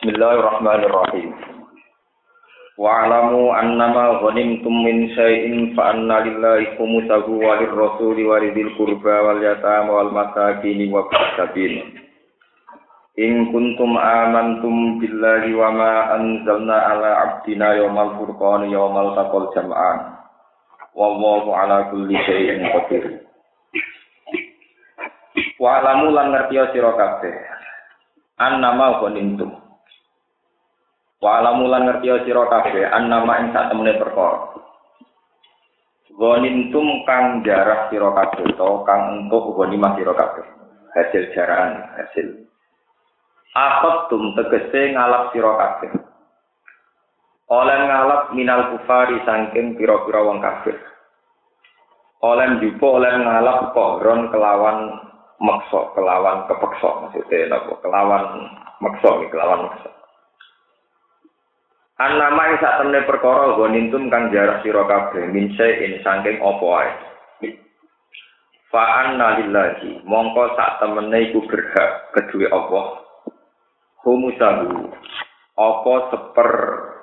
Bismillahirrahmanirrahim. Wa'lamu annama ghanimtum min syai'in fa anna lillahi khumsahu wa lirrasuli wa lidil qurba wal yatama wal masakin wa sabil. In kuntum amantum billahi wa ma anzalna ala abdina yawmal furqani yawmal taqal jam'an. Wallahu ala kulli syai'in qadir. Wa'lamu lan ngerti sira kabeh. Annama ghanimtum Wa alamulan ngerti sira kabeh annama ing sak temene perkara. Gonintum kang jarah sira kabeh to kang entuk gonimah sira kabeh. Hasil jaraan, hasil. Akot tum tegese ngalap sira kabeh. Oleh ngalap minal kufari saking pira-pira wong kafir. Oleh jupo oleh ngalap kohron kelawan maksa, kelawan kepeksa maksudnya napa? Kelawan maksa, kelawan maksa. Annama ing sak temne perkara gonintum kang jarak sira kabeh minse in saking apa wae. Fa anna mongko sak temene iku berhak kedue Allah. Humusahu apa seper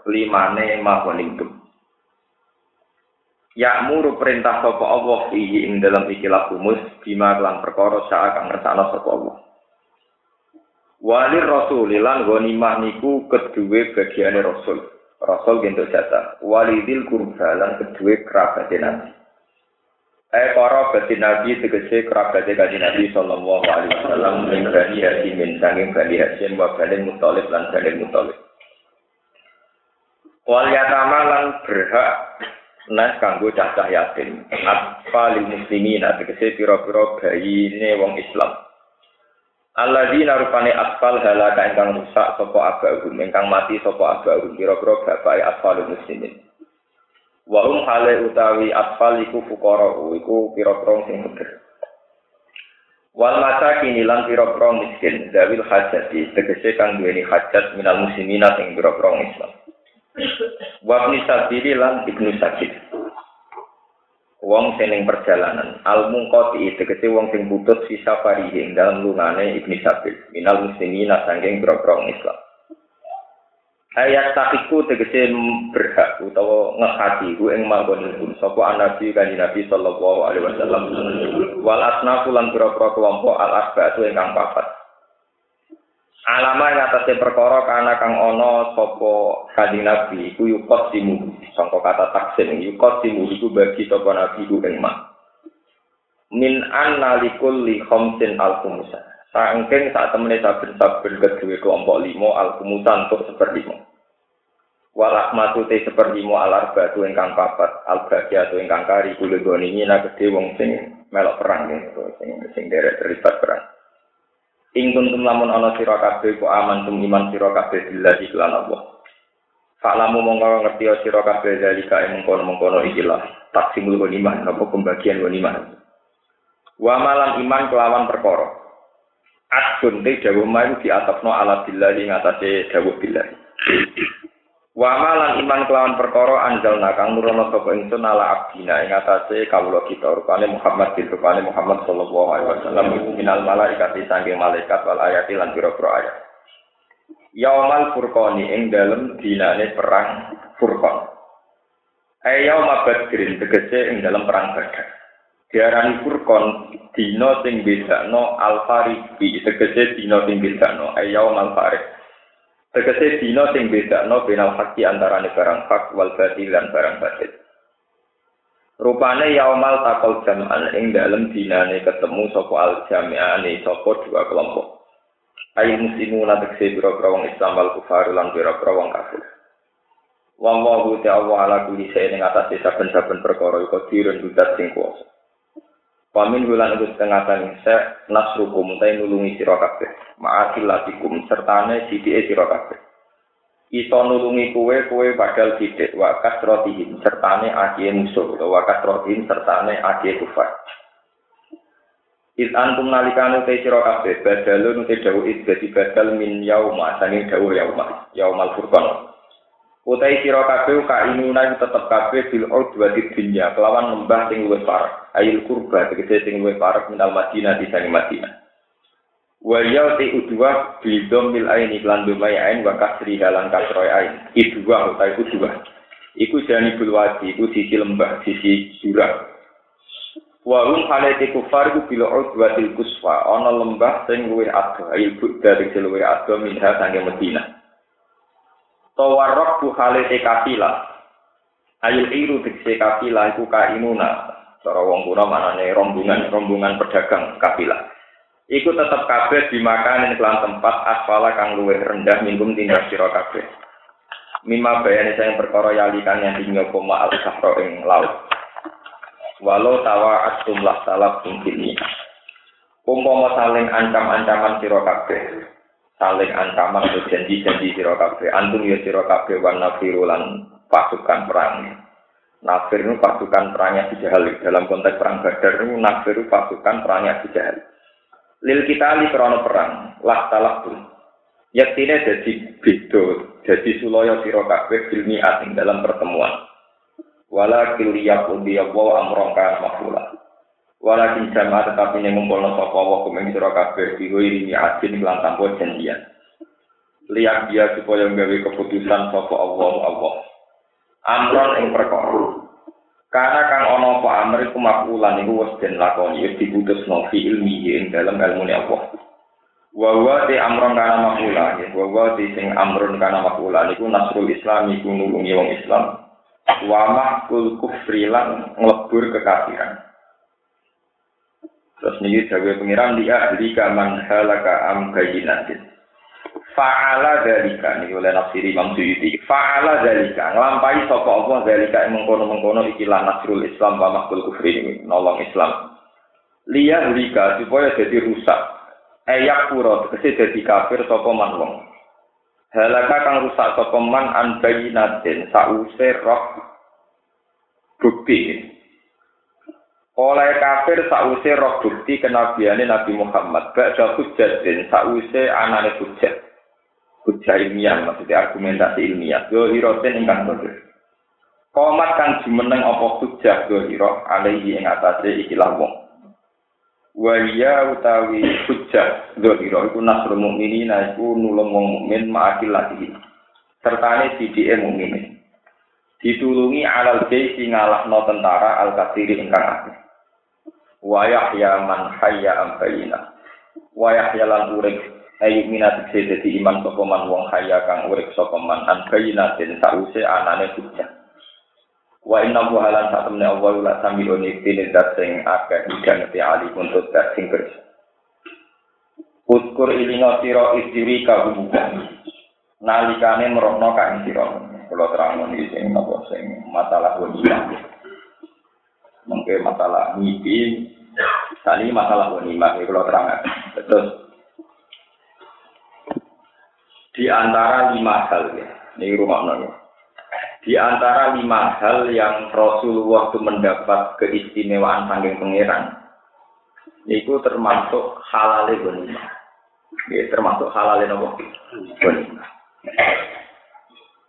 limane mahonintum. Ya muru perintah sapa Allah iki ing dalam ikilah humus bima lan perkara sak kang ngersakno sapa Allah. Walir rasulilan ghanimah niku kedue bagiane rasul. Rasul gento jatah. Walidil kurbalan kedue kerabat Nabi. Eh para batin Nabi tegese kerabat kanjeng Nabi sallallahu alaihi wasallam ing bani Hasyim sanging bani Hasyim wa bani Muthalib lan bani Muthalib. Wal yatama lan berhak nas kanggo cacah yatim. Atfal muslimin tegese pira-pira bayine wong Islam. Alladzina rupane asfal halaka ingkang rusak sapa abahum ingkang mati sapa abahum kira-kira bapake asfal muslimin. Wa hum hale utawi asfal iku fuqara iku pira-pira sing bener. Wal masakin lan pira-pira miskin dawil hajati tegese kang duweni hajat minal muslimina sing pira-pira Islam. Wa ibnu sabili lan ibnu sabil. Wong sing perjalanan. Al mungqati tegese wong sing putus sisa parihe dalam lungane ibni sabil. Minal muslimin sanging boro Islam. Ayat takiku tegese berhak utawa ngehati ku ing manggon pun sapa nabi kanjeng nabi sallallahu alaihi wasallam. Wal asnafu lan boro kelompok al asbatu ingkang papat alama yang atasnya perkara karena kang ono sopo kanjeng nabi iku yukot simu sangka kata taksin yukot simu iku bagi sopo nabi iku engma min an nalikul li khomsin al kumusa sangking saat temene saben saben kedua kelompok limo al kumusa untuk seperlimo walak matu te seperlimo al arba tu engkang papat al bagia tu engkang kari kulo goni nina gede wong sing melok perang sing sing derek terlibat perang Ing kuntum lamun ana sira kabeh ku aman tum iman sira kabeh billahi lan Allah. Faklamu mongko ngerti sira kabeh dalika mengkono-mengkono ikilah taksimul iman apa pembagian iman. Wa malan iman kelawan perkara. Adun te dawuh mayu di atapno ala billahi ngatasé dawuh billahi. Wa malan iman kelawan perkara anjalna kang nurono sapa ingsun ala abdina ing atase kawula kita rupane Muhammad bin rupane Muhammad sallallahu alaihi wasallam minal malaikat saking malaikat wal ayati lan pira-pira ayat. Yaumal furqani ing dalem dinane perang Furqan. Ayo mabadrin tegese ing dalam perang Badar. Diarani Furqan dina sing bedakno al-fariqi tegese dina sing bedakno ayo mal fariq. Tegese dina sing bedakno benal haki antarane barang hak wal batil lan barang batil. Rupane yaumal takol jam'an ing dalem dinane ketemu sapa al jami'ane sapa dua kelompok. Ayo muslimu lan tegese biro wong Islam wal kufar lan biro wong kafir. Wong wong Allah ala kulli shay'in ing atase saben-saben perkara iku dirun dudat sing kuwasa. Wamin bulan itu setengah tani se nasrukum tay nulungi sira kabeh. Ma'asilatikum sertane sithike sira kabeh. Iso nulungi kue kue padahal sidik wa kasrotihim sertane akie musuh wa kasrotihim sertane akie kufar. Is antum nalikanu te sira kabeh badalun te dawu dadi badal min yauma sanging dawu yauma yaumal furqan. Utai sira kabeh ka inuna tetep kabeh bil udwati dunya kelawan lembah sing luwih parek. Ayil kurba tegese sing luwih parek minal Madinah di sange Madinah. Wa ya te udwa bidom mil aini lan dumai ain wa kasri halan kasroy ain. Idwa utai udwa. Iku jani bulwadi, iku sisi lembah, sisi jurang. Wa hum halati kufar iku bila udwatil kuswa, ana lembah sing luwih ado, ail budda sing luwih ado minha sange Medina. Tawarrok bu halati kafila. Ayul iru dikse kafila iku kainuna. Cara wong kuna manane rombongan, rombongan pedagang kafila. iku tetep kabeh dimakan ing kelan tempat asfala kang luwih rendah minggum tindak sira kabeh. Mima bayane saya perkara yalikan yang tinggal koma al sahro ing laut. Walau tawa atum lah salap ini. Umpama saling ancam-ancaman sira kabeh. Saling ancaman atau janji-janji sira kabeh. Antum ya sira kabeh wan nafirulan pasukan perang. Nafir itu pasukan perangnya Jahal. Dalam konteks perang Badar itu Nafir pasukan perangnya Jahal. lil kita li krono perang lah talak pun jadi beda jadi sulaya sira kabeh ilmi asing dalam pertemuan wala kiliya udiya wa amroka makula wala kinsama tetapi yang ngumpulno sapa wa kumeng sira kabeh diho ini asin lan tanpa janjian lihat dia supaya gawe keputusan sapa Allah Allah amron ing perkara Karena kang ono apa amr iku makulan iku wis lakoni wis diputusno fi ilmi ing dalam ilmu Allah. Wa wa di amron kana makula ya wa sing amrun kana makula niku nasrul islam iku nulungi wong Islam. Wa mahkul kufri lan nglebur kekafiran. Terus niki dawuh pengiran dia ahli kaman halaka am kayinatin. Fa'ala dalika ini oleh nafsir Imam Suyuti. Fa'ala dalika nglampahi sapa Allah dalika mengkono-mengkono iki lan nasrul Islam wa mahkul kufri ini nolong Islam. Liya dalika supaya jadi rusak. Ayak pura tegese dadi kafir sapa man wong. Halaka kang rusak sapa man an bayinatin sause roh bukti. Oleh kafir sause roh bukti kenabiane Nabi Muhammad. Ba'da hujjatin sause anane hujjat. hujah ilmiah maksudnya argumentasi ilmiah. Dohirotin ingkang bodoh komat kang jumeneng apa hujah dohiro alaihi ing atase ikilah wong. Waliya utawi hujah dohiro iku nasrul mukminin iku nulung wong mukmin ma'akil lagi. Sertane sidike mukmin ditulungi alal baiti ngalahno tentara al kathiri ingkang akeh wa yahya man hayya am bayina wa yahya lan urip ayu minat dadi iman sapa man wong kaya kang urip sapa man an bayinatin sause anane hujjah wa inna buhalan satemne Allah la samiun iktine dat sing akeh ikan ti ali untuk dat sing kerja Uskur ilinga sira istiri kabubukan nalikane merokno kang sira. Kula terang iki sing napa sing masalah wanita mungkin masalah mimpi tadi masalah wanita kalau terang terus di antara lima hal ya. Ini rumah nanya. Di antara lima hal yang Rasulullah itu mendapat keistimewaan saking pangeran, itu termasuk halal ghanimah. Ya, termasuk halal nopo ghanimah.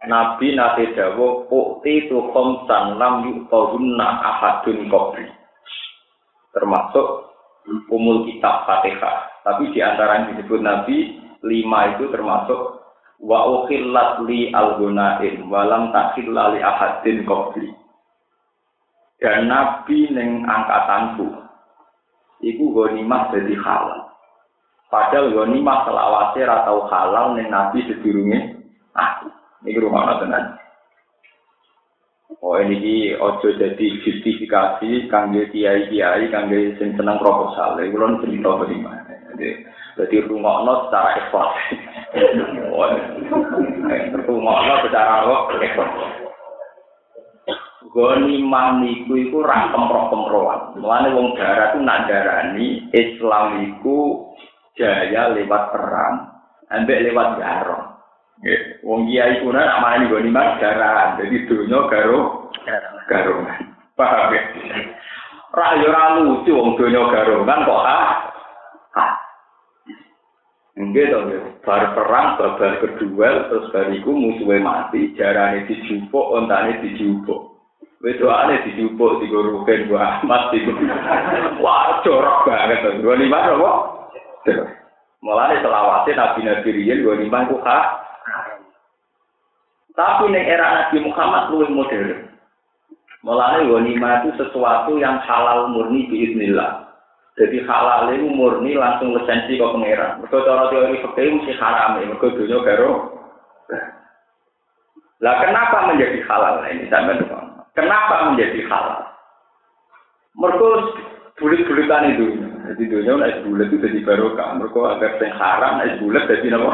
Nabi nate dawo ukti tu khamsan lam yuqawunna ahadun qabli. Termasuk umul kitab Fatihah. Tapi di antara yang disebut Nabi lima itu termasuk wa ukhillat li al-gunain walam takhilla li ahadin qabli. Dan nabi ning angkatanku iku ghanimah dadi halal. Padahal ghanimah selawase ra tau halal ning nabi sedurunge aku. Iki rumah tenan Oh ini ki ojo jadi justifikasi kangge kiai kiai kangge sing seneng proposal. Iku lho cerita bagaimana. Jadi rungokno secara ekspor. Rungokno secara ekspor. Goni maniku iku ra kemproh-kemprohan. Mulane wong darat ku nak darani Islam iku jaya lewat perang, ambek lewat garong. Wong kiai ku nak mani goni mas darat. Jadi dunya garo garongan. Paham ya? Ra yo ra lucu wong dunya garongan kok ah. Enggak dong, bar perang, babar kedua, terus bariku musuhnya mati, jarane dijupuk, ontane dijupuk. Wedoane dijupuk, digurukin, gua amat, Wah, corok banget. Gua lima, apa? Mulane selawase Nabi Nabi riyen ghanimah ku hak. Tapi ning era Nabi Muhammad luwih modern. Mulane ghanimah itu sesuatu yang halal murni biiznillah. Jadi halal itu murni langsung lisensi ke pangeran. Mergo cara teori fikih mesti haram, mergo dunya karo. Lah kenapa menjadi halal nah, ini sampean Kenapa menjadi halal? Mergo bulit-bulitan itu. Jadi dunia naik bulat itu jadi barokah. Mereka agar yang haram naik bulat jadi apa?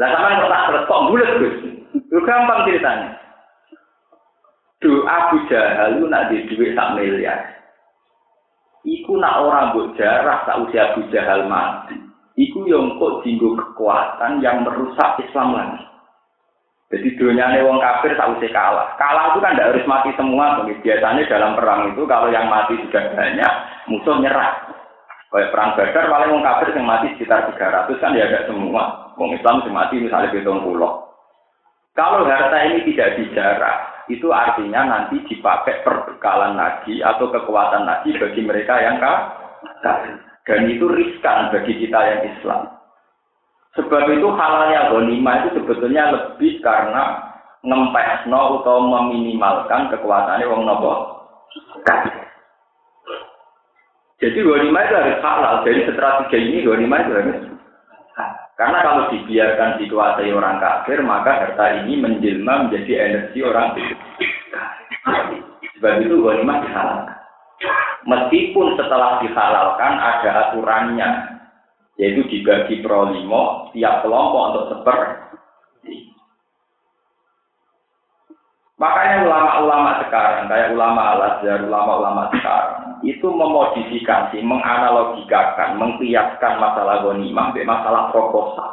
Lah sama yang tak terus kok bulat gus? Itu gampang ceritanya. Do Abu Jahal lu nak duit sak miliar. Iku nak orang buat jarah tak usia Abu Jahal mati. Iku yang kok jinggo kekuatan yang merusak Islam lagi. Jadi dunia wong kafir tak usah kalah. Kalah itu kan tidak harus mati semua. Biasanya dalam perang itu kalau yang mati sudah banyak, musuh nyerah. Kayak perang Badar, paling wong yang mati sekitar 300 kan ya ada semua. Wong Islam yang mati misalnya hitung pulau. Kalau harta ini tidak dijarah, itu artinya nanti dipakai perbekalan lagi atau kekuatan lagi bagi mereka yang kafir. Dan itu riskan bagi kita yang Islam. Sebab itu halalnya ghanimah itu sebetulnya lebih karena ngempesno atau meminimalkan kekuatannya wong nopo. Jadi ghanimah itu harus halal. Jadi strategi ini ghanimah itu harus karena kalau dibiarkan dikuasai orang kafir, maka harta ini menjelma menjadi energi orang kafir. Sebab itu ghanimah dihalalkan. Meskipun setelah dihalalkan ada aturannya, yaitu dibagi pro limo tiap kelompok untuk seper. Makanya ulama-ulama sekarang, kayak ulama al-azhar, ulama-ulama sekarang, itu memodifikasi, menganalogikakan, mengkiaskan masalah gonimah, masalah proposal.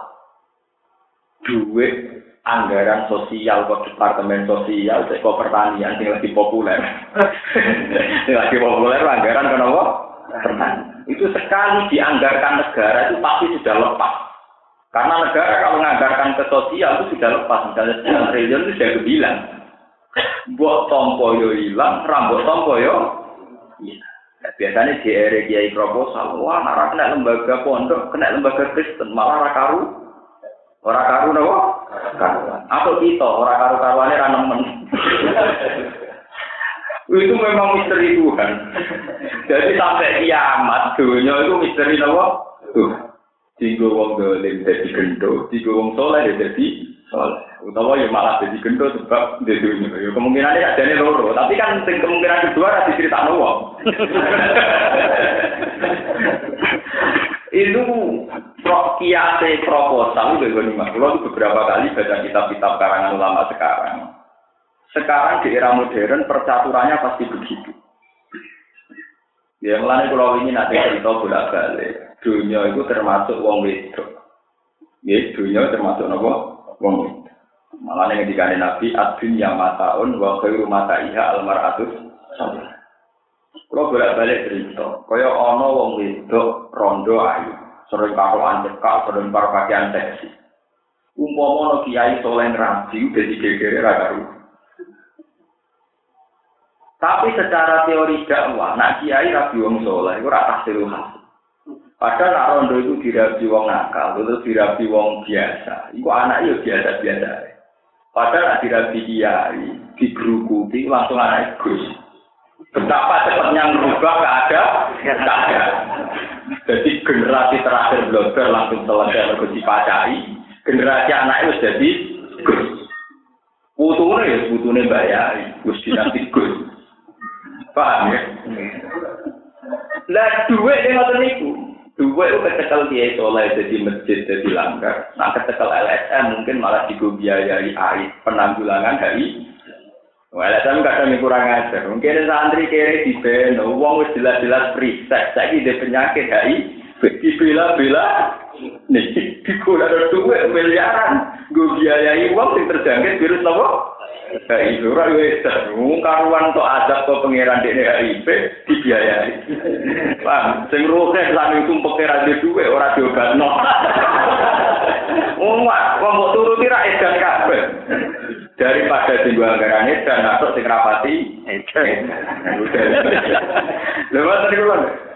Duit anggaran sosial ke departemen sosial, ke pertanian yang lebih populer. yang lebih populer anggaran kenapa? Pertanian itu sekali dianggarkan negara itu pasti sudah lepas. Karena negara kalau menganggarkan ke sosial itu sudah lepas. Misalnya sekian triliun itu sudah bilang. Buat tompo yo hilang, rambut tompo yo. Iya. Nah, biasanya di area kiai proposal, wah nara kena lembaga pondok, kena lembaga Kristen, malah rakaru. Orang karu nopo? Karuan. Atau kita, orang karu karuannya ranemen. itu memang misteri Tuhan. Jadi sampai kiamat dunia itu misteri apa? Tuh. Jika wong dolim jadi gendo, jika wong soleh ya jadi soleh. Utawa ya malah jadi gendo sebab di dunia. Ya kemungkinannya ada nih loro, tapi kan kemungkinan kedua ada cerita wong. itu pro kiase proposal itu gue Kalau beberapa kali baca kitab-kitab karangan ulama sekarang sekarang di era modern percaturannya pasti begitu. Ya mulai kalau ini nanti cerita bolak balik. Dunia itu termasuk wong wedok. Ya dunia termasuk apa? Wong. Malah yang dikali Nabi adun yang mataun wa khairu mata iha almaratus sampai. Kalau bolak balik cerita, kaya ono wong wedok rondo ayu, sering karuan cekak, sering pakaian seksi. Umpama no kiai soleh rabi udah digegere ra karu. Tapi secara teori dakwah, nak kiai rabi wong soleh, itu rata tahsil Padahal nak rondo itu dirabi wong nakal, itu dirabi wong biasa. Iku anak itu biasa-biasa. Padahal nak dirabi kiai, digerukuti langsung anak gus. Betapa cepatnya merubah gak ada. Jadi generasi terakhir blogger langsung selesai mergo dipacai. Generasi anak itu jadi gus. Putune, putune bayari, gus dinasti gus. Paham ya? Lah duit yang ngoten. Duit itu kecekel dia soleh jadi masjid jadi langgar. Nah kecekel LSM mungkin malah biayai air penanggulangan dari LSM kadang kurang ajar. Mungkin santri kere di beno, uang jelas-jelas riset. Saya ini penyakit dari dibela-bela. Nih, dikulah duit miliaran. Gue biayai uang yang terjangkit virus Bagi surat itu sudah mengungkaruan untuk adab ke pengirahan di HIP dibiayai. Paham? Sing rohnya lan itu pengirahan di duwe, orang diobat. No. Umat, kalau mau turun tidak edan kabeh. Daripada di dua anggaran edan, masuk di kerapati. Edan. Lepas tadi.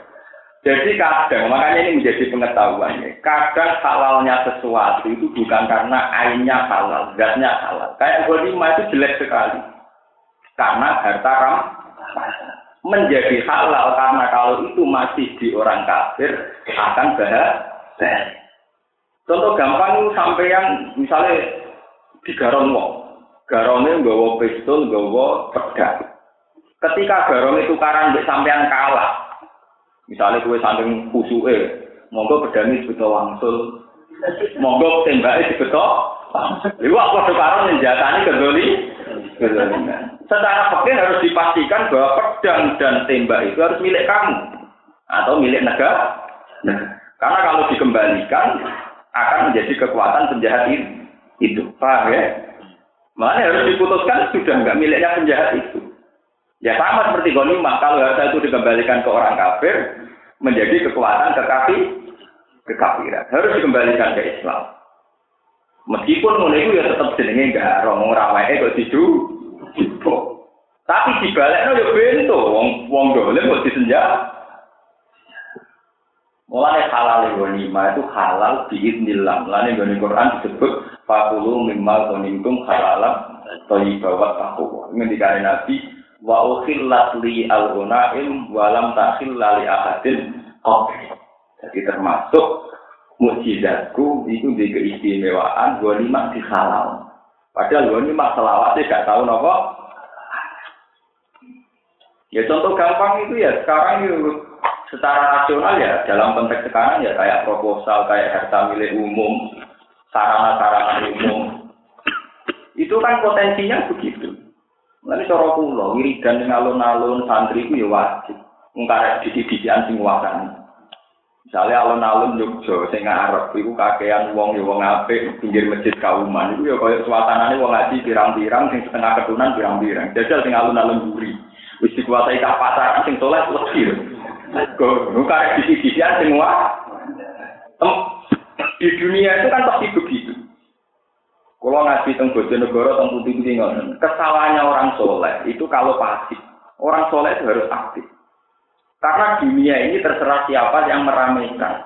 Jadi kadang, makanya ini menjadi pengetahuan ya. Kadang halalnya sesuatu itu bukan karena ainnya halal, zatnya halal. Kayak lima itu jelek sekali. Karena harta ram menjadi halal karena kalau itu masih di orang kafir akan bahaya. Contoh gampang itu sampai yang misalnya di garon wong. Garonnya nggawa pistol, nggawa pedang. Ketika garong itu karang sampean kalah, Misalnya kue samping kusuke, monggo pedani sebetul wangsul, monggo tembaknya sebetul. Iku aku sekarang menjatani kedoli. Secara fakir harus dipastikan bahwa pedang dan tembak itu harus milik kamu atau milik negara. Karena kalau dikembalikan akan menjadi kekuatan penjahat itu. Paham ya? Makanya harus diputuskan sudah nggak miliknya penjahat itu. Ya sama seperti ghanimah, kalau harta itu dikembalikan ke orang kafir, menjadi kekuatan kekafir, kekafiran. Harus dikembalikan ke Islam. Meskipun mulai itu ya tetap jenenge enggak romo rawai kok didu. Tapi dibalekno ya bento, wong wong dolen kok disenja. Mulai halal ghanimah itu halal biiznillah. Mulane gone Quran disebut fakulu mimma ghanimtum halalam thayyibat taqwa. Ini dikatakan Nabi wa ukhillat li al-ghunaim wa lam takhilla li ahadin qabli. Jadi termasuk mukjizatku itu di keistimewaan gua lima di halal. Padahal gua lima selawatnya gak tahu nopo. Ya contoh gampang itu ya sekarang itu secara rasional ya dalam konteks sekarang ya kayak proposal kayak harta milik umum sarana-sarana umum itu kan potensinya begitu Nanti cara kula wiridan ning alun-alun santri ku ya wajib. Ngkarek didi-didian sing wakani. Misalnya alun-alun Jogja sing ngarep iku kakean wong ya wong apik pinggir masjid kauman iku ya kaya suasanane wong ngaji pirang-pirang sing setengah ketunan pirang-pirang. Jajal sing alun-alun buri. Wis dikuasai ka pasar sing soleh lebih. Kok ngkarek didi-didian sing wah. Di dunia itu kan pasti begitu. Kalau ngaji tentang Bojonegoro, tentang putih putih ngoten. Kesalahannya orang soleh itu kalau pasif. Orang soleh itu harus aktif. Karena dunia ini terserah siapa yang meramaikan.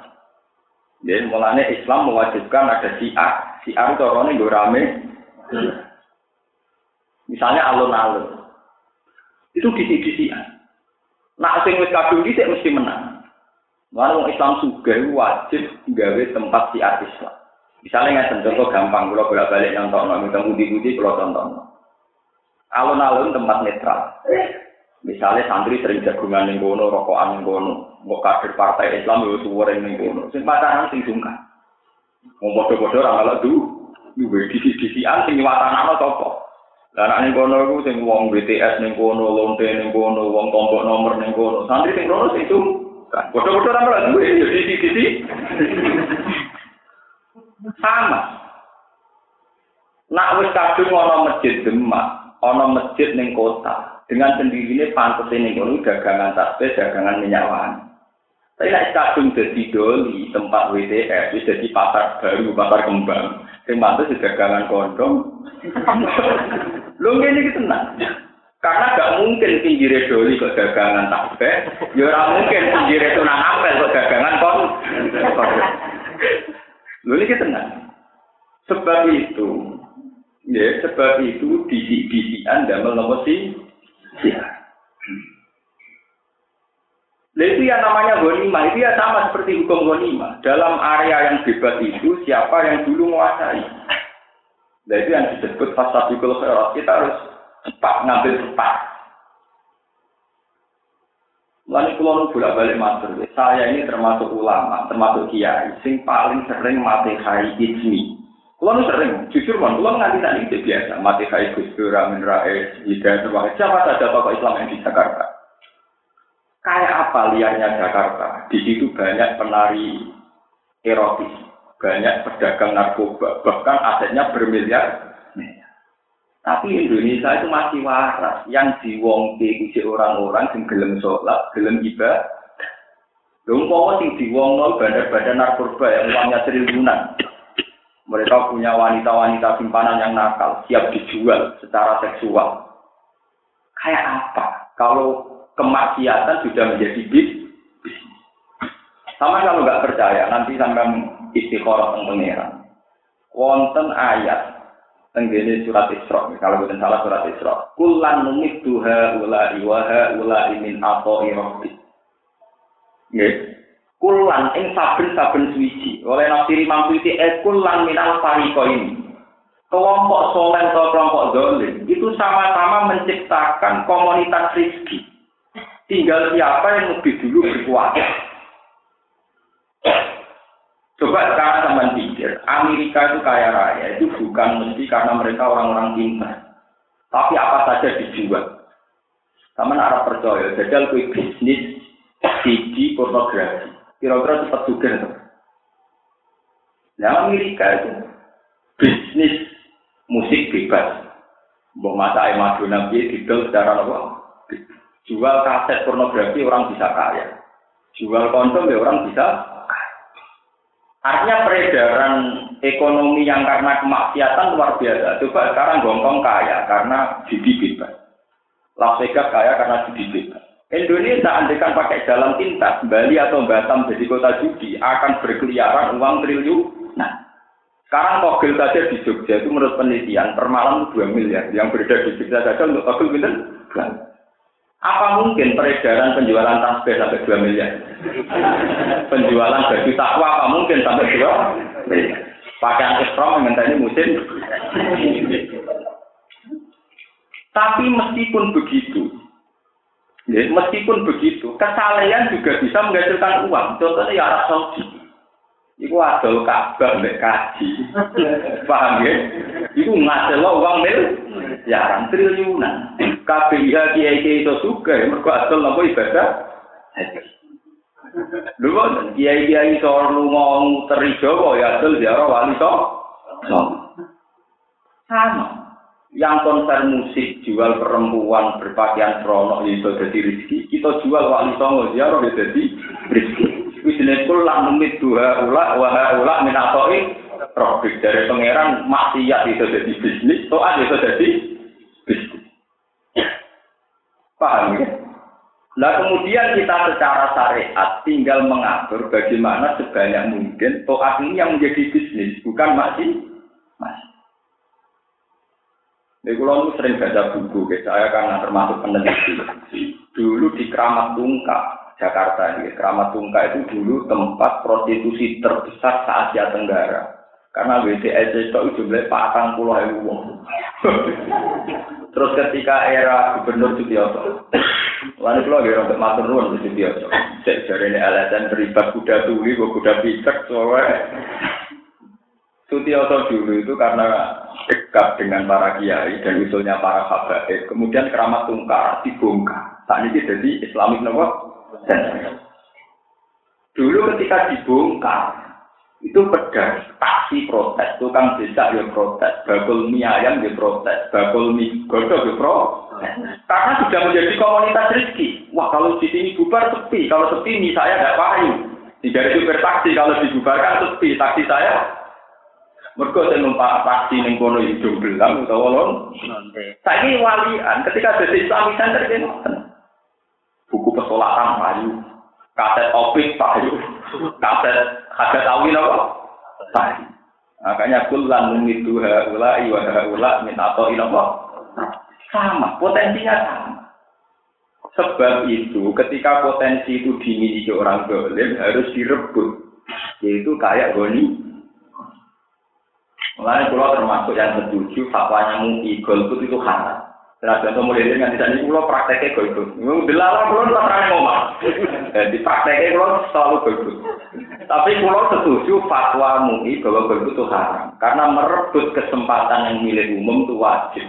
Jadi mulanya Islam mewajibkan ada siar. Siar itu orangnya gue rame. Misalnya alun-alun. Itu disi-disi. Nah, sing wis kadung mesti menang. Lalu Islam juga wajib gawe tempat siar Islam. Misalnya nggak contoh gampang, kalau bolak balik nonton, nggak minta budi-budi kalau tonton. Alun-alun tempat netral. Misalnya santri sering jagungan ning kono, rokokan ning kono, mau kader partai Islam yo suwere ning kono. Sing pacaran sing sungkan. Wong padha-padha ora malah du. Duwe disi-disian sing watanane sapa? Lah nek ning kono iku sing wong BTS ning kono, lonte ning kono, wong kelompok nomor ning kono. Santri sing kono sing sungkan. Padha-padha ora malah duwe yo disi-disi. Sama. Nak wis kadung ana masjid Demak, ana masjid ning kota, dengan sendirinya pantas ini kono dagangan tasbih, dagangan minyak wangi. Tapi nek kadung dadi doli tempat WTF, wis dadi pasar baru, pasar kembang. Sing pantes dagangan kondom. Lho ngene iki tenang. Karena gak mungkin pinggir doli kok dagangan tasbih, ya ora mungkin pinggir tunang apel kok dagangan kon. Lalu ini tenang. Sebab itu, ya sebab itu disi Anda melemosi si ya. Nah itu yang namanya ghanimah, itu ya sama seperti hukum ghanimah. Dalam area yang bebas itu, siapa yang dulu menguasai. Nah itu yang disebut fasadikul khairat. Kita harus cepat ngambil cepat. Lalu kalau bolak balik matur, saya ini termasuk ulama, termasuk kiai, sing paling sering mati hai ismi. Kalau sering, jujur man, kalau nganti tadi itu biasa, mati hai Gus Dur, Amin Rais, Hidayat siapa saja tokoh Islam yang di Jakarta. Kayak apa liarnya Jakarta? Di situ banyak penari erotis, banyak pedagang narkoba, bahkan asetnya bermiliar tapi Indonesia itu masih waras. Yang diwongke itu orang-orang yang gelem sholat, gelem ibadah. Lho umpama sing diwongno bandar-bandar narkoba yang uangnya triliunan. Mereka punya wanita-wanita simpanan yang nakal, siap dijual secara seksual. Kayak apa? Kalau kemaksiatan sudah menjadi bis, Sama kalau nggak percaya, nanti sampai istikharah pangeran. Wonten ayat tenggene surat Isra, kalau bukan salah surat Isra. Kulan numit duha ula iwaha ula imin atau irobbi. Nggih. Kulan ing saben-saben suci. Oleh nafsiri mampu itu eh kulan minal fariko ini. Kelompok soleh atau kelompok dolim itu sama-sama menciptakan komunitas rizki. Tinggal siapa yang lebih dulu berkuasa. Coba sekarang teman Amerika itu kaya raya, itu bukan mesti karena mereka orang-orang pintar. Tapi apa saja dijual. Sama Arab percaya, jajal kue bisnis CD pornografi. Kira-kira cepat juga. Nah Amerika itu bisnis musik bebas. Mbok masa Madonna piye didol secara apa? Jual kaset pornografi orang bisa kaya. Jual kondom ya orang bisa Artinya peredaran ekonomi yang karena kemaksiatan luar biasa. Coba sekarang Hongkong kaya karena judi bebas. Las Vegas kaya karena judi bebas. Indonesia andekan pakai jalan pintas, Bali atau Batam jadi kota judi akan berkeliaran uang triliun. Nah, sekarang togel saja di Jogja itu menurut penelitian per malam 2 miliar. Yang beredar di Jogja saja untuk togel itu apa mungkin peredaran penjualan tasbih sampai 2 miliar? penjualan baju takwa apa mungkin sampai 2 miliar? Pakaian yang ini musim. Tapi meskipun begitu, ya, meskipun begitu, kesalahan juga bisa menghasilkan uang. Contohnya ya Arab Saudi. Iku adol Ka'bah mbek kaji. Paham ya? Iku ngaselo uang mil jarang triliunan. Iya kiai kiai itu suka, mergo adol napa ibadah. Lho kiai kiai iso lunga teri Jawa ya adol ziarah wali so. Sama. Yang konser musik jual perempuan berpakaian seronok itu jadi rezeki. Kita jual wali songo ziarah ya jadi rezeki. Wisne kul lah numit dua ula wah ula minatoi profit dari pangeran maksiat itu jadi bisnis, toat itu jadi. Paham ya? Nah kemudian kita secara syariat tinggal mengatur bagaimana sebanyak mungkin toat ini yang menjadi bisnis, bukan masih masih. Jadi kalau sering baca buku, saya karena termasuk peneliti. Dulu di Keramat Tungkak, Jakarta ini. Keramat Tungka itu dulu tempat prostitusi terbesar se Asia Tenggara. Karena WCS itu jumlahnya patang puluh ribu Terus ketika era Gubernur Sutioso, lalu kalau dia matur nuwun di Sutioso, dari ini LSM terlibat kuda tuli, kuda picek, soalnya Sutioso dulu itu karena dekat dengan para kiai dan usulnya para habaib, kemudian keramat tungkar dibongkar. Saat ini jadi Islamik nopo Dulu ketika dibongkar, itu pedas, taksi protes, tukang desa ya protes, bakul mie ayam ya protes, bakul mie godok ya protes. Karena sudah menjadi komunitas rezeki. Wah kalau di sini bubar sepi, kalau sepi mie saya tidak payu. Tidak supir taksi, kalau dibubarkan sepi, taksi saya mereka saya numpak taksi ning kono hidung belang utawa lon. Saiki walian ketika jadi Islamic Center buku pesolatan payu, kaset opik payu, kaset kaset awil apa? Makanya kulan itu haula iwa haula min apa? Sama, potensinya sama. Sebab itu, ketika potensi itu dimiliki orang dolim, harus direbut. Yaitu kayak goni. Mulai pulau termasuk yang setuju, fatwanya mui golput itu haram. Nah, contoh mulai dari nanti tadi pulau prakteknya golput. Dilarang pulau pas rame ngomong. Jadi prakteknya pulau selalu golput. Tapi pulau setuju fatwa MUI bahwa golput itu haram. Karena merebut kesempatan yang milik umum itu wajib.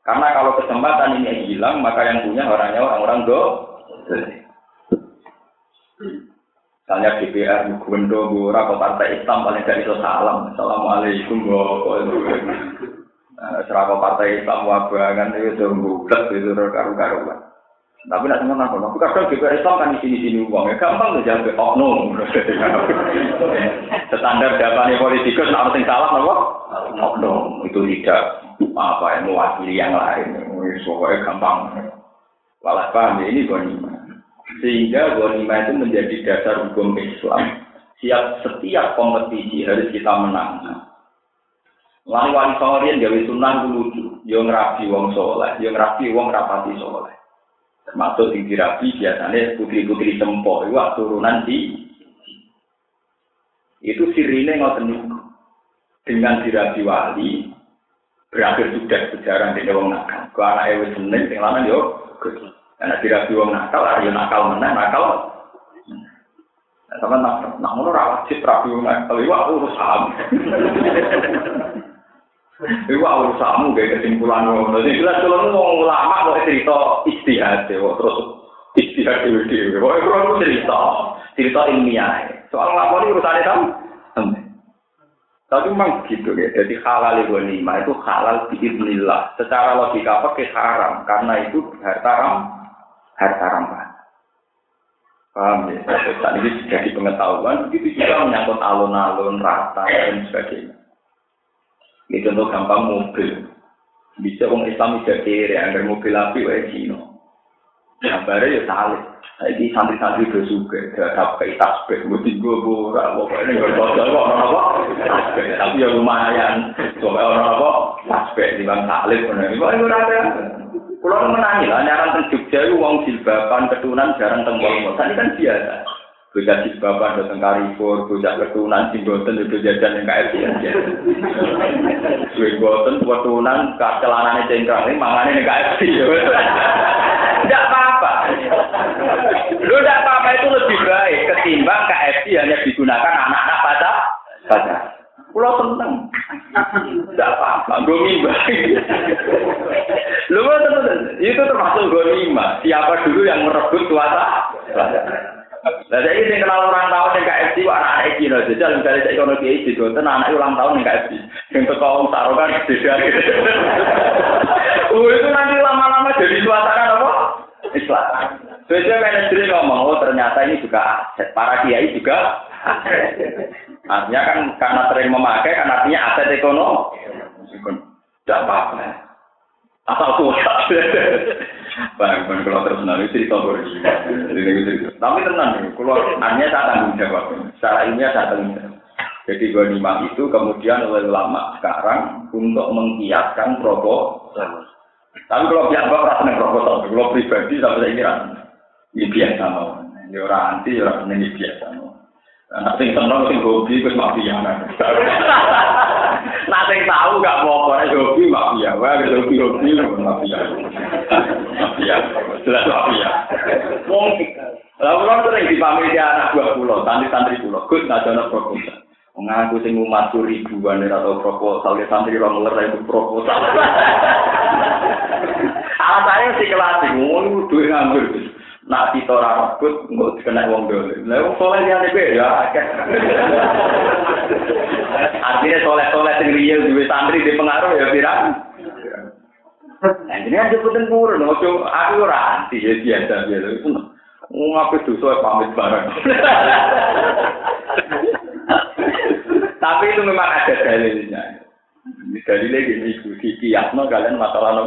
Karena kalau kesempatan ini hilang, maka yang punya orangnya orang-orang do. Misalnya DPR, Gubernur, atau Partai Islam paling dari itu salam. Assalamualaikum. Nah, serapa partai Islam wabangan itu sudah bulat itu karu-karuan. Tapi nak teman aku, aku kadang juga Islam kan di sini-sini uang ya gampang tuh jadi oknum. Standar jawabannya politikus, nak penting salah apa? Oknum itu tidak apa yang mewakili yang lain. Pokoknya gampang. Walau paham ya ini goni. Sehingga ghanimah itu menjadi dasar hukum Islam. Siap setiap kompetisi harus kita menang. Lalu wali songorin gawe sunnah itu lucu. Yo ngerapi wong soleh, yo ngerapi wong rapati soleh. Termasuk di dirapi biasanya putri-putri sempo, itu turunan di itu sirine ngoten. Dengan dirapi wali berakhir sudah sejarah di wong nakal. Ku anake wis seneng sing lanang yo karena dirapi wong nakal, ayo nakal menang, nakal. Nah, sama nak nak ngono ra wajib rapi wong nakal, iku urusan. Iku urusanmu gak kesimpulan ngono. Jadi jelas kalau mau ulama kok cerita istihad kok terus istihad dhewe dhewe. Kok ora cerita, cerita ilmiah. Soal ngakoni urusane tahu. Tapi memang gitu ya. Jadi halal lima itu halal biiznillah. Secara logika pakai haram karena itu harta ram, harta ramah. Paham ya? Saat ini jadi pengetahuan, begitu juga menyangkut alun-alun, rata, dan sebagainya. Ini contoh gampang mobil. Bisa orang Islam tidak kiri, agar mobil api wae Cina. Gambarnya ya salib. Jadi santri-santri itu juga, gak kayak tasbih, mesti gue buka, pokoknya bocor kok orang apa, tapi ya lumayan, coba orang apa, tasbih di bang salib, ini kok itu ada. Pulau menangi lah, nyaran ke Jogja uang jilbaban, ketunan jarang tembok, ini kan biasa. Bocah jilbaban datang Carrefour, bocah ketunan singgoten itu jajan yang KFC aja. Singgoten ketunan celanane cengkrang ini mangane yang KFC. Tidak apa-apa. Lu tidak apa-apa itu lebih baik ketimbang KFC hanya digunakan anak-anak pada pada. Pulau seneng. Tidak apa-apa, baik. Lu itu termasuk gue Siapa dulu yang merebut kuasa? Nah, saya ini kenal orang tahun yang KFC, wah anak anak Cina, jajal misalnya saya kono kiai di Gonten, anak ulang tahun yang KFC, yang teko taruhan beda. Oh itu nanti lama-lama jadi suasana apa? Islam. Biasanya manajer ngomong, oh ternyata ini juga aset, para kiai juga Artinya kan karena sering memakai, kan artinya aset ekonomi. Tidak apa-apa. Asal kuat. Bang, bang kalau terus nanti cerita Tapi tenang kalau hanya saya tanggung jawab. Secara ilmiah saya tanggung jawab. Jadi ghanimah itu kemudian oleh ulama sekarang untuk mengkiaskan proposal. Tapi kalau pihak bapak rasa proposal, kalau pribadi sampai saya kira ini biasa mau. Ini orang anti, orang ini biasa mau. Nah, sing seneng sing hobi wis mafia. Nanti tahu nggak mau apa nih hobi mafia, wah hobi hobi mafia, mafia, jelas mafia. Mungkin. Lalu orang sering dipanggil di anak dua pulau, santri santri pulau, gus nggak jono proposal. Mengaku sing umat ribuan atau proposal, dia santri orang ngeler itu proposal. Alasannya sih kelas, mau duit ngambil. Nak kita ora rebut engko kena dole. Lah wong soleh liyane kuwi ya. Artinya soleh-soleh sing real duwe santri di pengaruh ya pirang. Nah, ini aja aku ora anti ya apa dosa pamit bareng. Tapi itu memang ada dalilnya. Dalilnya gini, di kiasno kalian masalah.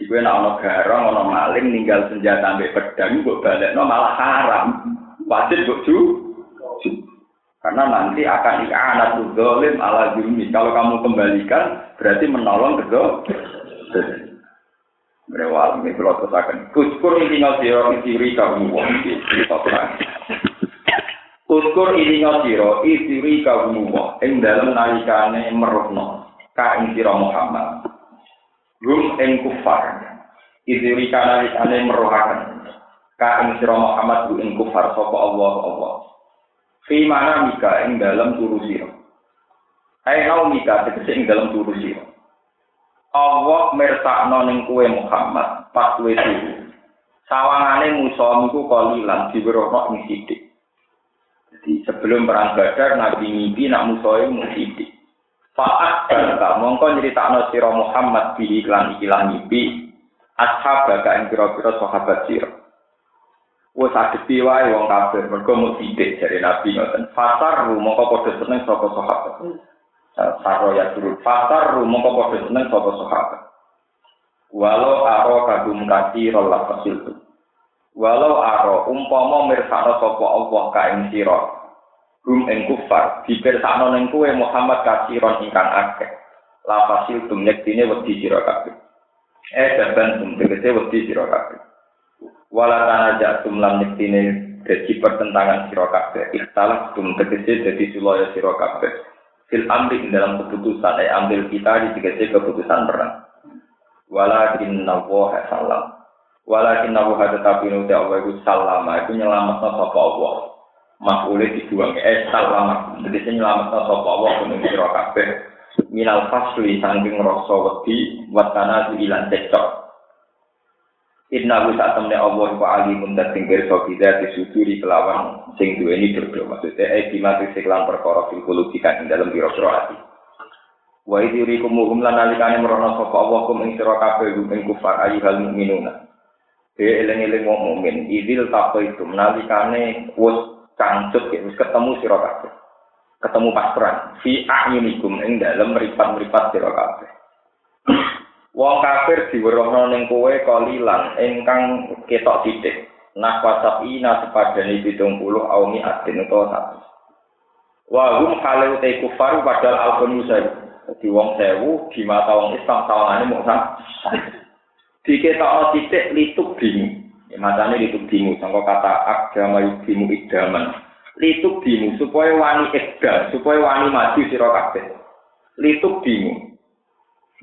Iku nek ana garong, ana maling ninggal senjata ambek pedang kok balekno malah haram. Wajib kok ju. Karena nanti akan anak zalim ala zulmi. Kalau kamu kembalikan berarti menolong kedua. Berewal ini kalau terusakan. Kuskur ini ngasiro isiri kamu wong Kuskur ini ngasiro isiri kamu wong. Yang dalam meruhno. Ka ing Muhammad. Rum ing kufar. Idiri kana ane merohaken ka ing sira Muhammad bu ing kufar sapa Allah Allah. Fi mana mika ing dalam turu sira? Ai nau mika tegese ing dalam turu sira. Allah mersakno ning kuwe Muhammad pas kuwe turu sawangane musa niku kalilan diwerono ing sithik jadi sebelum perang Badar Nabi mimpi nak musuh itu sithik Fa'at bangka mongko nyeritakno sira Muhammad bi iklan ikilan mimpi ashab baka ing pira-pira sahabat sira. Wes adepi wae wong kafir mergo sithik jare Nabi ngoten. Fasar mongko padha seneng saka sahabat. Saro ya turun fasar mongko padha seneng saka sahabat. Walau aro kagum kasih rolah fasil Walau aro umpama mirsakno sapa Allah ka ing. Rum ing kufar dipirsakno ning kowe Muhammad kasiron ingkang akeh. Lapasil tum yektine wedi sira kabeh. Eh daban tum tegese wedi sira kabeh. Wala tanaja tum lan yektine dadi pertentangan sira kabeh. Ikhtalaf tum tegese dadi sulaya sira kabeh. Fil amri dalam keputusan, eh ambil kita di tegese keputusan perang. Walakin nawaha salam. Walakin nabu hada tapi nuti Allah itu salama itu nyelamat sapa Allah. Makule dibuang eh salama. Jadi saya nyelamat sapa Allah kuning sira kabeh. Minal fasli saking rasa wedi watana ilan cecok. Inna bu saat temne Allah wa alimun dan tinggal so kita disuduri kelawan sing dua ini berdua maksudnya eh dimati seklan perkara fil kulubikan dalam biro-biro hati. Wa idiri kumuhum lan nalikane merono sapa Allah kum ing sira kabeh ing kufar ayyuhal mukminuna. Dia eling-eling wong mukmin, idil tako itu nalikane wis kancut ya ketemu sira kabeh. Ketemu pas fi a'yunikum ing dalem mripat-mripat sira kabeh. Wong kafir diwerohno ning kowe kalilan ingkang ketok titik. Nah wasap ina sepadane 70 aumi adin utawa satu. Wa hum kalau te kufar padahal alkun musa. Di wong sewu di mata wong Islam sawangane mung diketok titik lituk bingung. Ya, macamnya lituk bingung, sangka kata agama yudimu idaman. Lituk bingung, supaya wani ekdam, supaya wani maju sira kabeh. Lituk bingung.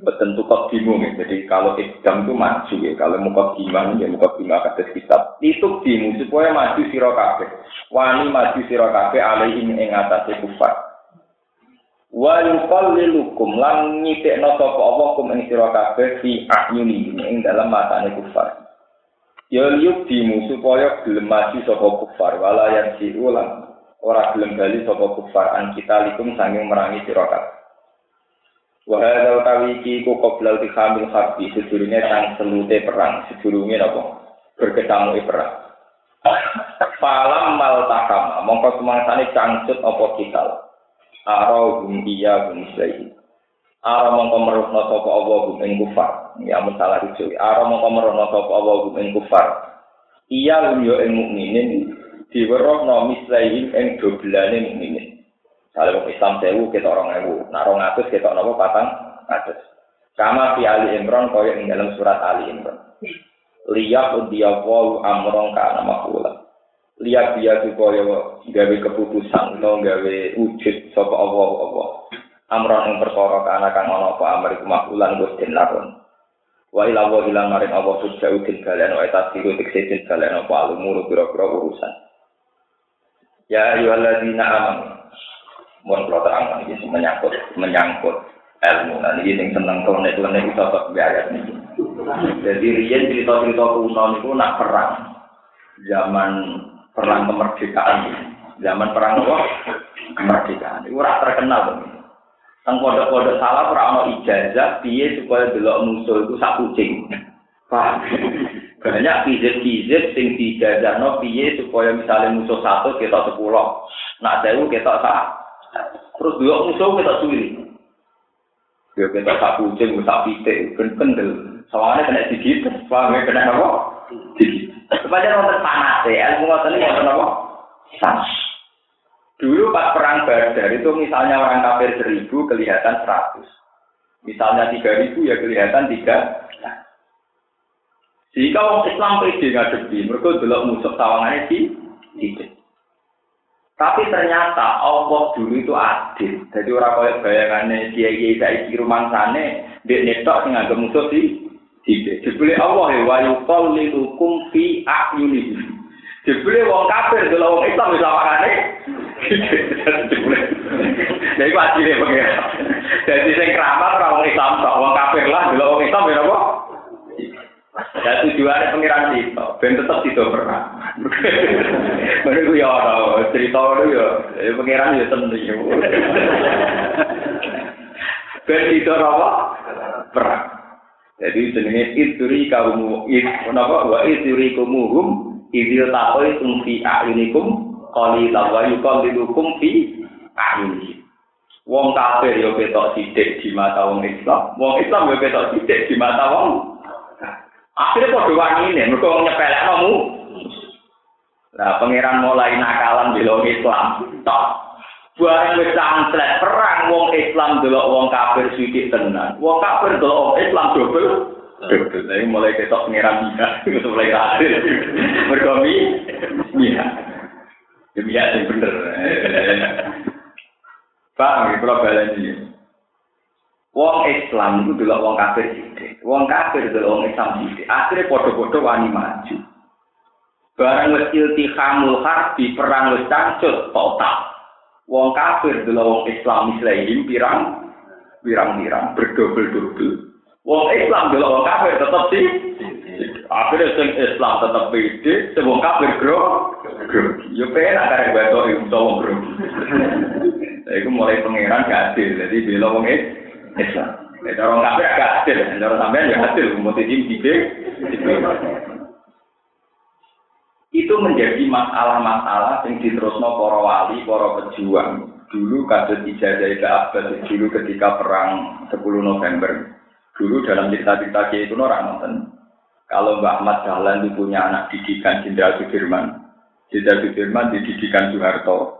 Betul kok bingung ya. Jadi kalau ekdam itu maju ya. Kalau muka gimana ya muka gimana kata kitab. Lituk bingung, supaya maju sira kabeh. Wani maju sira kabeh alaihim ing atase kufar. wa yuqallilukum lan nyitikna sapa Allah kum ing sira kabeh fi ahyuni ing dalam matane kufar ya liyuk dimu supaya gelem maju sapa kufar. Wala yang ulang ora gelem bali sapa kufar. An kita likum sanging merangi sira wa hadza utawi iki ku qoblal di khamil harbi sedurunge sang selute perang. Sedurunge napa? Berketamu perang. Falam mal takama, mongko semangsane cangcut apa kita Aro hum iya hum Aro mongko meruhna sapa Allah hum ing kufar. Ya masalah itu. Aro mongko meruhna sapa Allah hum ing kufar. Iya hum yo ing mukminin diwerohna mislaihi ing dobelane mukminin. Kalau wong Islam sewu ewu, nah rong atus kita nopo patang atus. Kama fi Ali Imran kaya ing dalam surat Ali Imran. Liyak udiyawu amrong kana makula. lihat dia supaya gawe keputusan atau gawe wujud sapa Allah amron yang perkara kana kang ana apa amr iku makulan Gusti lakon. Wa ila wa ila maring Allah sujau til kalian wa eta siru tikse til kalian apa alumur pira-pira urusan. Ya ayyuhalladzina amanu. Mohon kula terangkan iki menyangkut menyangkut ilmu. Nah ini yang seneng nek nek iso tok ayat niki. Jadi riyen cerita-cerita kuno niku nak perang. Zaman perang kemerdekaan. Zaman perang apa? Kemerdekaan. Itu ora terkenal Teng pondok-pondok salah ora ijazah piye supaya delok musuh itu sak kucing. Banyak kizit-kizit sing dijajahno piye supaya misalnya musuh satu kita sepuluh. Nak sewu kita sak. Terus dua musuh kita suwi. Ya kita sak kucing, sak pitik, ben kendel. Soalnya kena digigit, paham ya kena apa? Digigit. Supaya wonten panas ya, ilmu ngoten iki wonten apa? Dulu pas perang Badar itu misalnya orang kafir seribu kelihatan seratus. Misalnya tiga ribu ya kelihatan tiga. Jika orang Islam pede ngadepi, mereka dulu musuh tawangannya di tidak. Tapi ternyata Allah dulu itu adil. Jadi orang kaya bayangannya dia kiai saiki rumah sana, dia netok sing musuh di Tidak. Jebule Allah ya wa yuqallilukum fi a'yunihi. Jebule wong kafir delok wong Islam bisa makane. Jadi iku adile pengen. Jadi sing keramat ora wong Islam tok, wong kafir lah delok wong Islam ya apa? Ya tujuannya pengiran itu, ben tetap itu pernah. Mereka ya orang cerita itu ya, pengiran ya tentu ya. Ben itu apa? Perang. Jadi jenenge ituri kaum napa wa ituri kumuhum idil takoi tum fi a'yunikum qalila wa yuqallilukum fi a'yunikum. Wong kafir yo ketok sithik di mata wong Islam, wong Islam yo ketok sithik di mata wong. Akhirnya padha wani ini, mergo nyepelek kamu. Nah, pangeran mulai nakalan di Islam. Tok. Barang wis sangslet perang wong Islam delok wong kafir sithik tenan. Wong kafir delok wong Islam dobel. Dobel. Nah, mulai ketok pangeran bisa mulai kafir. Mergomi. Iya. Demi ya sing bener. Pak, kalau balen ini. Wong Islam itu delok wong kafir sithik. Wong kafir delok wong Islam sithik. Akhire padha-padha wani maju. Barang wis iltihamul harbi perang wis cangcut total. Wong kafir dulu wong Islam Islam pirang pirang-pirang berdobel-dobel. Wong Islam dulu wong kafir tetap sih. Akhirnya sing Islam tetap beda, semua kafir bro. Yo pengen agar batok itu sama bro. Itu mulai pangeran gak adil, jadi bela wong Islam. Jadi orang kafir gak adil, orang sampean gak adil, mau tim tipe, itu menjadi masalah-masalah yang diterusno para wali, para pejuang. Dulu kasus ijazah ke Abbas dulu ketika perang 10 November. Dulu dalam cerita-cerita itu orang nonton. Kalau Mbak Ahmad Dahlan itu punya anak didikan Jenderal Sudirman. Jenderal Sudirman dididikan Soeharto.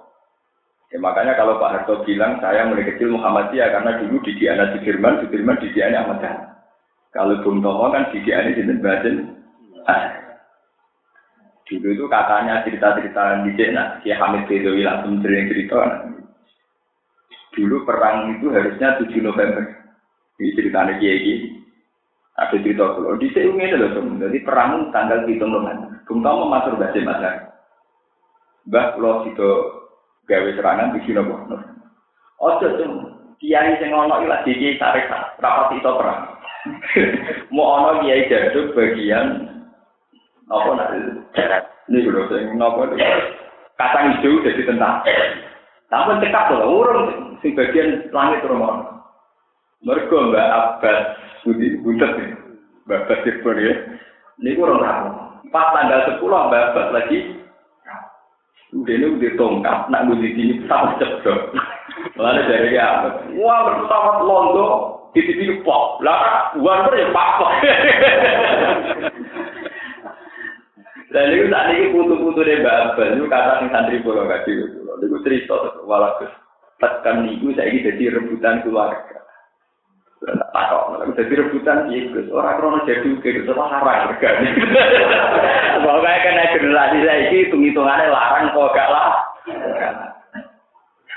Ya, makanya kalau Pak Harto bilang saya mulai kecil Muhammadiyah karena dulu didikan Sudirman, Sudirman didikan Ahmad Dahlan. Kalau Bung Tomo kan didikan Jenderal Bajen. Dulu itu katanya cerita-cerita di Cina, si Hamid Bedowi langsung sering cerita. Dulu perang itu harusnya 7 November. Ini ceritanya Kiai. Ada cerita kalau di sini ini loh, jadi perang tanggal 7 November. Bung tahu masuk bahasa masa. Bah, kalau itu gawe serangan di sini boh. Oh, tuh, Kiai sing ono ilah di Kiai tarik rapat itu perang. Mau ono Kiai jaduk bagian apa nak? Ini dulu sing napa kacang hijau jadi tentang. Tapi cekap loh urung sing bagian langit rumah mereka mbak abbas budi butet nih mbak abbas sirpur ya. Ini kurang ramu pas tanggal sepuluh mbak abbas lagi ini udah tongkat nak budi sini sama cepet Lalu dari dia, wah bersama londo, titi-titi pop, lah uang ya pak. Dan itu saat ini putu-putu deh Mbak Abel, itu kata nih santri pulau kasih pulau. Itu cerita walaupun tekan niku saya ini jadi rebutan keluarga. Takok, jadi rebutan ya Gus. Orang krono jadi ke Gus larang regane. Pokoknya kena generasi saya ini hitung-hitungannya larang kok gak lah.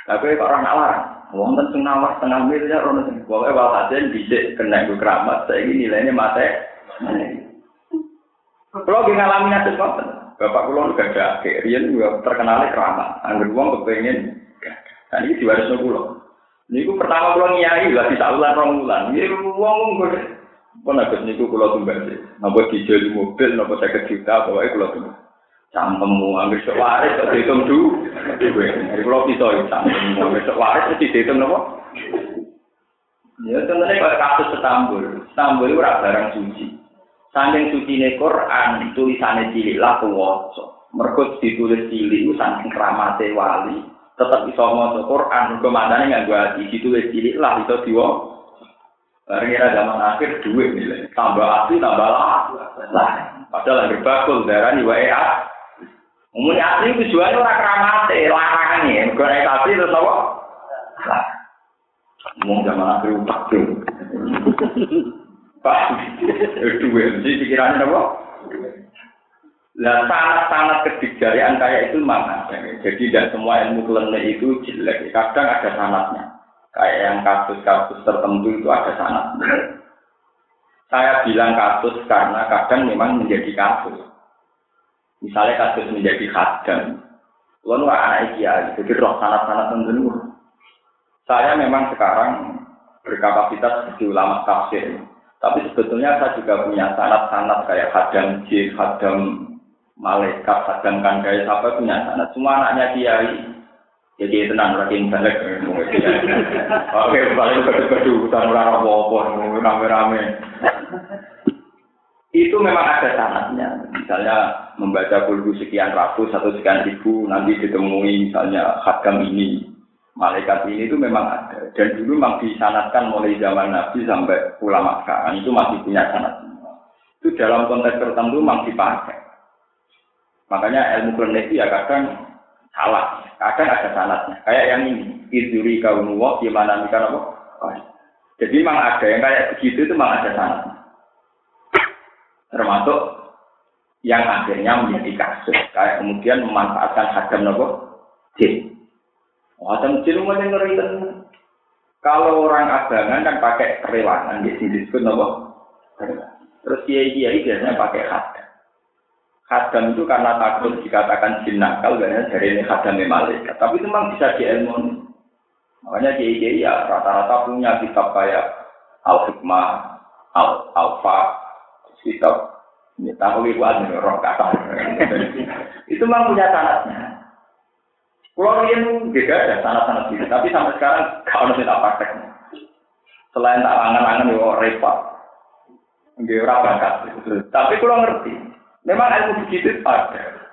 Tapi kok orang larang. Wong tentu nawar setengah miliar, orang tentu. Pokoknya walhasil bisa kena gue keramat. Saya ini nilainya mate. Kalau di ngalami ngoten, bapak kulo gak ada juga terkenal keramat. Angger uang kepengen, dan ini diwaris kulo. Ini pertama kulo nyai lah di saluran rong bulan. Ini uang uang gue. Pun agak niku kulo tumbal sih. Napa dijeli mobil, napa saya juta, pokoknya kulo tumbal. Campemu, ambil sewaris, kok dihitung dulu. Jadi kulo bisa, campemu, ambil sewaris, mesti dihitung napa. Ya, contohnya kalau kasus Istanbul. Istanbul itu barang suci. Saking suci Quran, tulisannya cilik lah kuwoso. Merkut ditulis cilik, saking keramate wali, tetap bisa ngoso Quran. Mereka matanya nggak gua hati, ditulis cilik lah, bisa diwo. Barang kira zaman akhir duit nilai, tambah asli, tambah lah. Lah, padahal lagi bakul darah di WA. Umumnya asli tujuannya orang keramate, larangnya. Mereka naik asli terus apa? Lah, ngomong zaman akhir utak tuh. Pak, jadi pikirannya apa? Nah, sangat-sangat kedikjarian kayak itu mana? Jadi tidak semua ilmu klinik itu jelek. Kadang ada sanatnya. Kayak yang kasus-kasus tertentu itu ada sanatnya. Saya bilang kasus karena kadang memang menjadi kasus. Misalnya kasus menjadi khadam. Lalu anak kiai, jadi roh sanat-sanat tentu. Saya memang sekarang berkapasitas sebagai ulama tafsir. Tapi sebetulnya saya juga punya sanat-sanat kayak hadam jin, hadam malaikat, hadam kandai, siapa punya sanat. Semua anaknya kiai. Jadi tenang lagi balik. Oke, balik ke badu hutan orang apa rame-rame. Itu memang ada sanatnya. Misalnya membaca kulhu sekian ratus atau sekian ribu, nanti ditemui misalnya hadam ini, malaikat ini itu memang ada dan dulu memang disanatkan mulai zaman Nabi sampai ulama sekarang itu masih punya sanat itu dalam konteks tertentu memang dipakai Makanya ilmu klinik ya kadang salah, kadang ada salahnya. Kayak yang ini, iduri kaum gimana mikir apa? Jadi memang ada yang kayak begitu itu memang ada salahnya. Termasuk yang akhirnya menjadi kasus. Kayak kemudian memanfaatkan hadam nopo jin. Hadam jin yang ngeri Kalau orang abangan kan pakai kerewangan, di sini disebut nopo. Terus kiai kiai biasanya pakai hadam. Hadam itu karena takut dikatakan jin nakal, banyak dari ini hadam malaikat. Tapi itu memang bisa diilmuni. Makanya kiai kiai ya rata-rata punya kitab kayak al hikmah, al alfa, kitab ini tahu ibu anu roh kata. Itu memang punya sanatnya. Pulau ini juga ada sanat-sanat gitu, tapi sampai sekarang kalau nanti tak praktek. Selain tak angan-angan yo repot. Nggih ora bakat. Tapi kalau ngerti, memang ilmu begitu ada.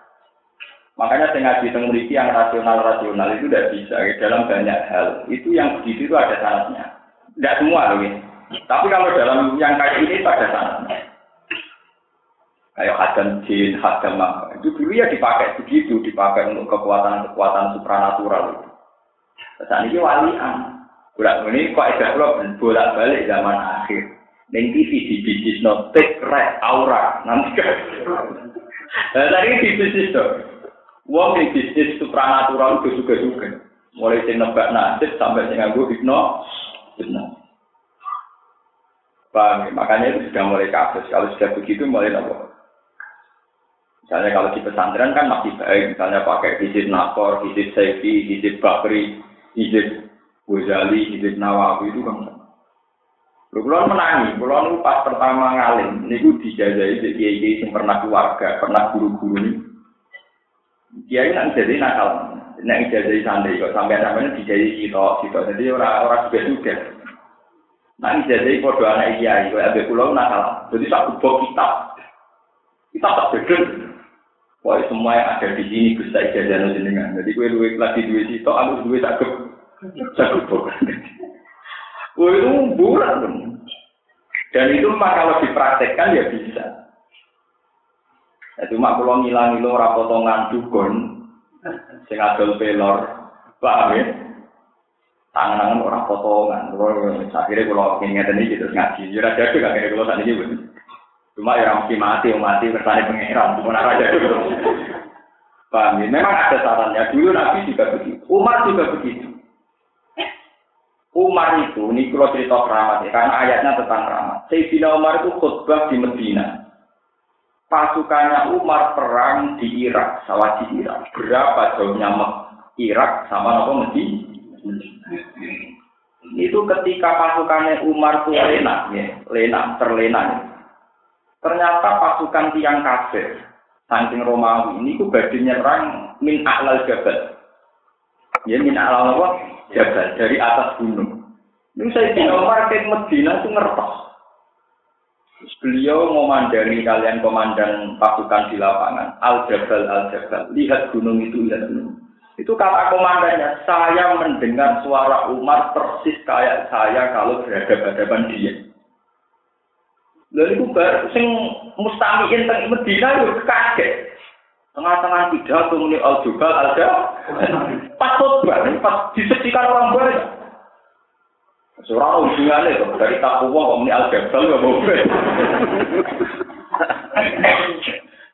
Makanya saya ngaji tentang yang rasional-rasional itu tidak bisa. Dalam banyak hal, itu yang begitu itu ada sanatnya. Tidak semua loh ya. Tapi kalau dalam yang kayak ini itu ada sanatnya kayak hadam jin, hadam apa. Itu dulu ya dipakai begitu, dipakai untuk kekuatan-kekuatan supranatural itu. Saat ini walian. Bulan ini kok ada pulau bolak balik zaman akhir. Neng TV di bisnis notek red aura nanti kan. Nah, tadi di bisnis tuh. Wong di bisnis supranatural itu juga juga. Mulai sing nebak nasib sampai sing nganggo hipno. Hipno. Paham ya? Makanya itu sudah mulai kasus. Kalau sudah begitu mulai apa? Misalnya kalau di pesantren kan masih baik, misalnya pakai hizib Nakor, hizib Saifi, hizib Bakri, hizib Ghazali, hizib Nawawi itu kan. Kulon menangi, kulon pas pertama ngalim, ini gue dijajai di kiai yang pernah keluarga, pernah guru-guru ini. Kiai nggak jadi nakal, nggak jadi santri kok sampai namanya dijajai sito, sito. Jadi orang-orang juga juga. Nah jadi kode anak kiai, kalau ada pulau nakal, jadi tak kubok kitab, kita tak beda. Wah semua yang ada di sini bisa ijazah jenengan. Jadi gue duit lagi duit itu, aku duit cakep, cakep Gue itu bulan Dan itu mah kalau dipraktekkan ya bisa. Ya cuma kalau ngilang-ngilang ora potongan dukun, sing adol pelor, paham ya? Tangan-tangan orang potongan. Akhirnya kalau ingin ini gitu ngaji, jujur aja tuh gak kira kalau saat ini Cuma ya mesti mati, mati kersane pangeran, cuma aja dulu. Paham ya? Memang ada sarannya. Dulu Nabi juga begitu. Umar juga begitu. Umar itu, ini kalau cerita keramat ya, karena ayatnya tentang keramat. Sayyidina Umar itu khutbah di Medina. Pasukannya Umar perang di Irak, sawah di Irak. Berapa jauhnya Irak sama apa Medina? Itu ketika pasukannya Umar itu lena, ya, lena, terlena. Ya. Ternyata pasukan tiang kafir, saking Romawi ini ku badhe nyerang min a'lal jabal. Ya min a'lal apa? Jabal dari atas gunung. Ini saya Umar ke Medina itu ngertos. Beliau memandang kalian komandan pasukan di lapangan. Al Jabal, Al Jabal. Lihat gunung itu, lihat gunung. Itu kata komandannya, saya mendengar suara Umar persis kayak saya kalau berhadapan-hadapan dia. Lalu itu baru sing mustamiin teng Medina yo kaget. Tengah-tengah pidato muni al jubal ada pas khotbah pas disaksikan orang banyak. Seorang hubungannya tuh dari takwa kok muni al jabal gak mau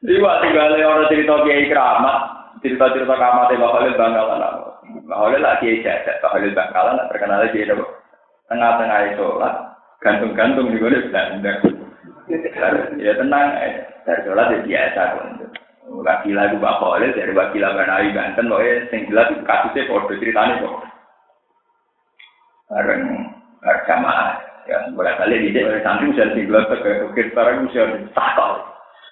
Di waktu gale orang cerita kiai keramat, cerita-cerita keramat Mbak Khalil Bangkalan. Mbak Khalil lagi jajan, Mbak Khalil Bangkalan terkenal lagi tengah-tengah itu lah gantung-gantung di mana Belanda. Ya tenang, dari sholat ya biasa kok. Wakil lagu Pak Khalil dari wakil Banawi Banten, pokoknya yang jelas kasusnya foto ceritanya kok. Bareng jamaah, ya boleh kali di oleh santri bisa tinggal ke ukir barang bisa takal.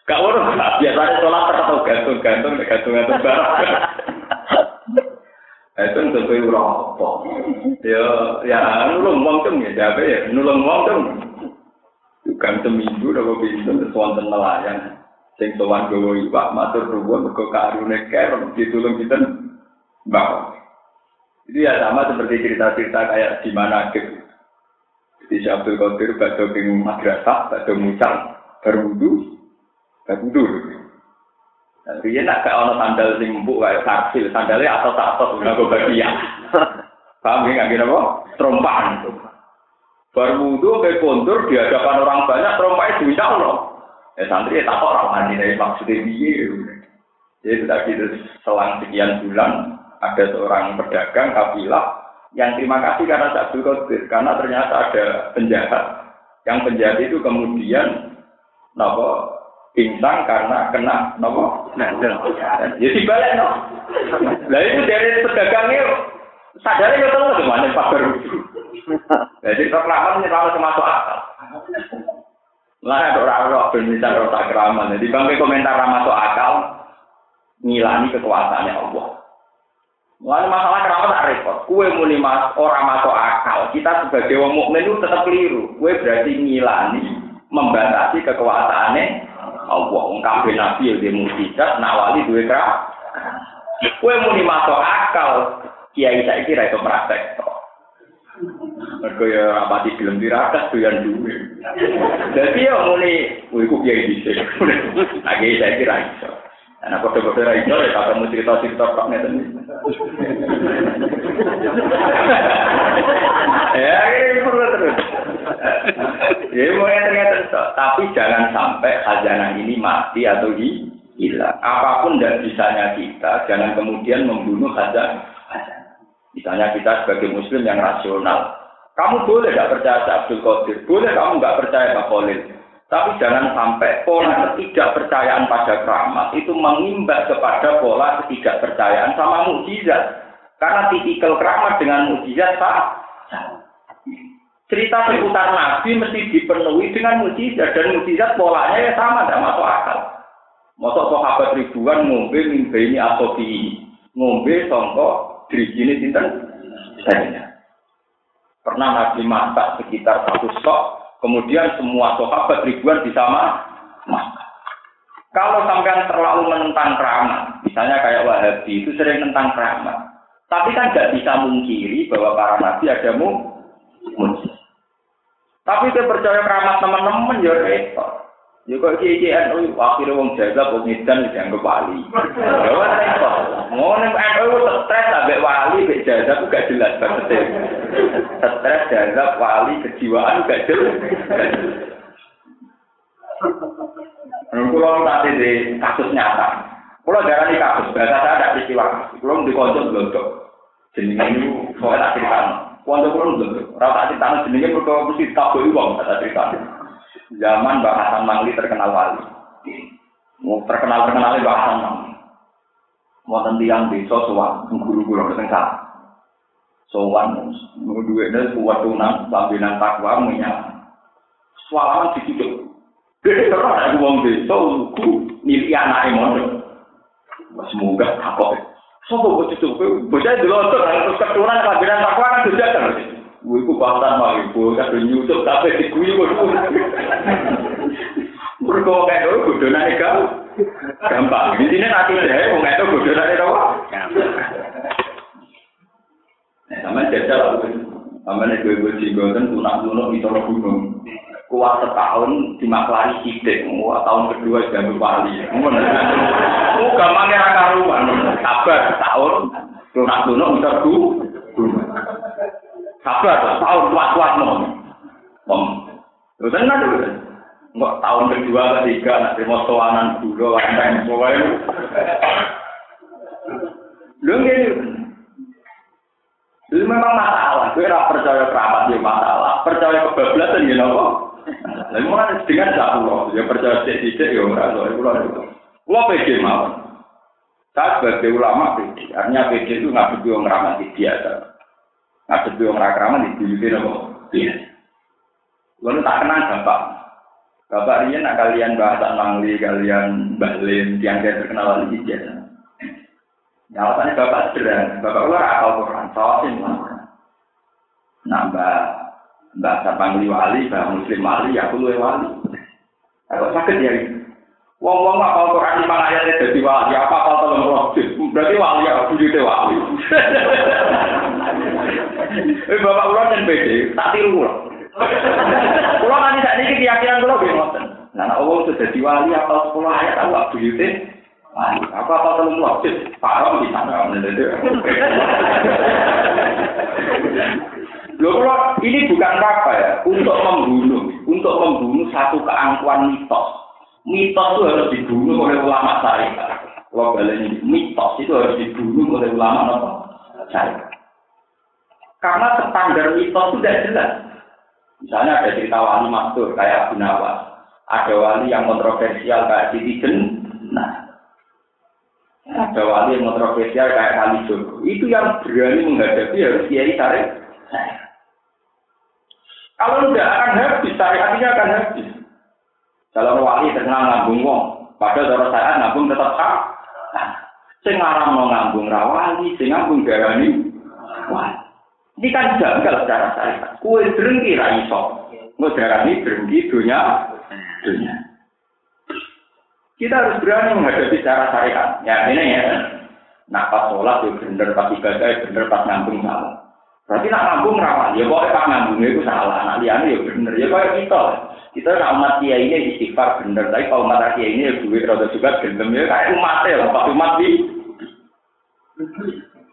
Gak urus, biasanya sholat terkatau gantung-gantung, gantung-gantung barang. Itu untuk kau apa? Ya, ya nulung wong tem ya, jabe ya nulung wong tem. Bukan seminggu udah kau bisa sesuatu nelayan. Sing sowan gowo iwak matur nuwun mergo karune kerem ditulung kita bawa. Itu ya sama seperti cerita-cerita kayak di mana gitu. Jadi Abdul Qadir badhe ing madrasah, badhe mucal, berwudu, berwudu. Riyen nak gak ono sandal sing karsil, sandale atas atas ora kok bagian. Paham ya nggak apa? Trompaan. Baru wudhu ke kontur di hadapan orang banyak trompanya bisa Allah. Ya santri ya tak orang mandi dari maksudnya dia. Jadi tadi selang sekian bulan ada seorang pedagang kafilah yang terima kasih karena Abdul Qadir karena ternyata ada penjahat. Yang penjahat itu kemudian nopo pingsan karena kena nopo nah, ya balik no lah itu dari pedagangnya sadarnya ya tahu gimana pak baru. Jadi reklaman ini kalau termasuk akal. Lah ada orang-orang bermisal rota keraman jadi bangke komentar masuk akal ngilani kekuasaannya Allah Lalu masalah kenapa tak repot? Kue muni mas orang masuk akal. Kita sebagai wong mukmin itu tetap keliru. Kue berarti ngilani, membatasi kekuasaannya Allah. Kabeh nabi yang dia nawali duwe kera. Kue muni masuk akal. Kiai saya kira itu praktek. Mereka ya rapati film tirakat doyan duwe. Jadi ya muni, kue ku kiai bisa. Lagi saya kira itu. Nah, kode-kode ra iso ya kamu cerita-cerita tok ngeten. Ya, perlu terus. Ya, mau ternyata tapi jangan sampai khazanah ini mati atau hilang. Apa pun tidak bisanya kita, jangan kemudian membunuh khazanah. Misalnya kita sebagai muslim yang rasional, kamu boleh tidak percaya Abdul Qadir, boleh kamu nggak percaya Pak Khalil, tapi jangan sampai pola ketidakpercayaan pada keramat itu mengimbas kepada pola ketidakpercayaan sama mukjizat. Karena tipikal keramat dengan mukjizat sama. Cerita seputar Nabi mesti dipenuhi dengan mukjizat dan mukjizat polanya ya sama, tidak masuk akal. Masuk sahabat ribuan ngombe mimpi ini atau di ngombe songkok dirijini sinten saya. Pernah Nabi masak sekitar satu stok Kemudian semua sahabat ribuan bisa makan. Kalau sampai terlalu menentang keramat, misalnya kayak Wahabi itu sering tentang keramat. Tapi kan nggak bisa mungkiri bahwa para nabi ada mujizat. Tapi saya percaya keramat teman-teman ya repot. Ya kok iki NU akhire wong jaga wong edan dianggap wali. Ya ora repot. Ngono NU stres ambek wali mek jaga ku gak jelas banget. Stres jaga wali kejiwaan gak jelas. Kulo nanti di kasus nyata. Kulo darani kasus, bahasa saya ada peristiwa. Kulo di konco blodok. Jenenge kok tak critakno. Konco. Ora tak critakno jenenge mergo mesti taboki wong tak critakno. Zaman Mbak Hasan Mangli terkenal wali. Mau terkenal terkenal Mbak Hasan Mangli. Mau tiang desa sowan guru-guru keteng salah. Sowan duitnya buat tunan pambinan takwa menyala. Sualaman dicucuk. Dia terus ada uang desa lugu milik anak mondok. Semoga takut. Sopo bocah itu, bocah dulu terus keturunan pambinan takwa kan sudah kan. Gue itu bahkan mau ibu, tapi nyusup tapi diguyu kok. Mereka kayak itu bodoh naik gampang. Di sini nanti deh, mau itu bodoh naik apa? Sama jajal, sama nih gue gue cigo kan tunak tunak itu lo gunung. Kuat setahun dimaklari sidik, wah tahun kedua jadi wali. Mau gampangnya raka rumah, sabar setahun tunak tunak bisa gunung. Sabar, tahun kuat-kuat mau. Om, terus enak dulu. Enggak tahun kedua, ketiga, nak terima soanan dulu, semua itu. Lu gini, itu memang masalah. Gue rasa percaya kerabat dia masalah. Percaya kebablasan ya nopo. Lalu mana dengan satu dia percaya sedikit ya orang tua itu loh. Lo pede mau. Saya sebagai ulama pede. Artinya pede itu nggak begitu ngeramati biasa. Ngadep wong ra kramat dibuyuti napa? Iya. Lalu tak kenal bapak. Bapak ini nak kalian bahasa Mangli, kalian Bahlin, yang saya terkenal di biasa. Ya alasannya bapak sederhana, bapak ular akal Quran, sawasin. Nah, mbak mbak Sapangli wali, mbak Muslim wali, aku luwe wali. Aku sakit ya. Wong-wong apal Quran lima ayat jadi wali, apa apal tolong roh? Berarti wali ya, bujute wali. Eh bapak kula kan pede, tak tiru kula. Kula nanti saat ini keyakinan kula nggih ngoten. Nah, nek wong sudah wali apa sekolah ayat aku gak buyute Apa apa kalau melojit, parah di sana. Loh, kalau ini bukan apa ya, untuk membunuh, untuk membunuh satu keangkuhan mitos. Mitos itu harus dibunuh oleh ulama syariat. Kalau mitos itu harus dibunuh oleh ulama apa? Syariat. Karena standar itu tidak jelas. Misalnya ada cerita wali mastur kayak Abu Nawas. Ada wali yang kontroversial kayak Siti Nah, ada wali yang kontroversial kayak Kali Joko. Itu yang berani menghadapi harus kiai syariat. Kalau tidak akan habis, syariatnya akan habis. Kalau wali terkenal ngambung wong, padahal cara saya ngambung tetap sah. Nah, sing mau ngambung rawali, sing ngambung garani. Wah, ini kan janggal secara syariat. Kue berhenti ra iso. Mau darani berhenti dunia, dunia. Kita harus berani menghadapi secara syariat. Ya ini ya. Nah pas sholat ya bener, pas ibadah ya bener, pas ngambung salah. Berarti nak ngambung rawan, ya pokoknya pak ngambungnya itu salah, nak liane ya bener, ya kayak kita. Kita nak umat dia ini istighfar bener, tapi kalau umat dia ini ya duit rada juga gendem ya kayak umat ya, pas umat di.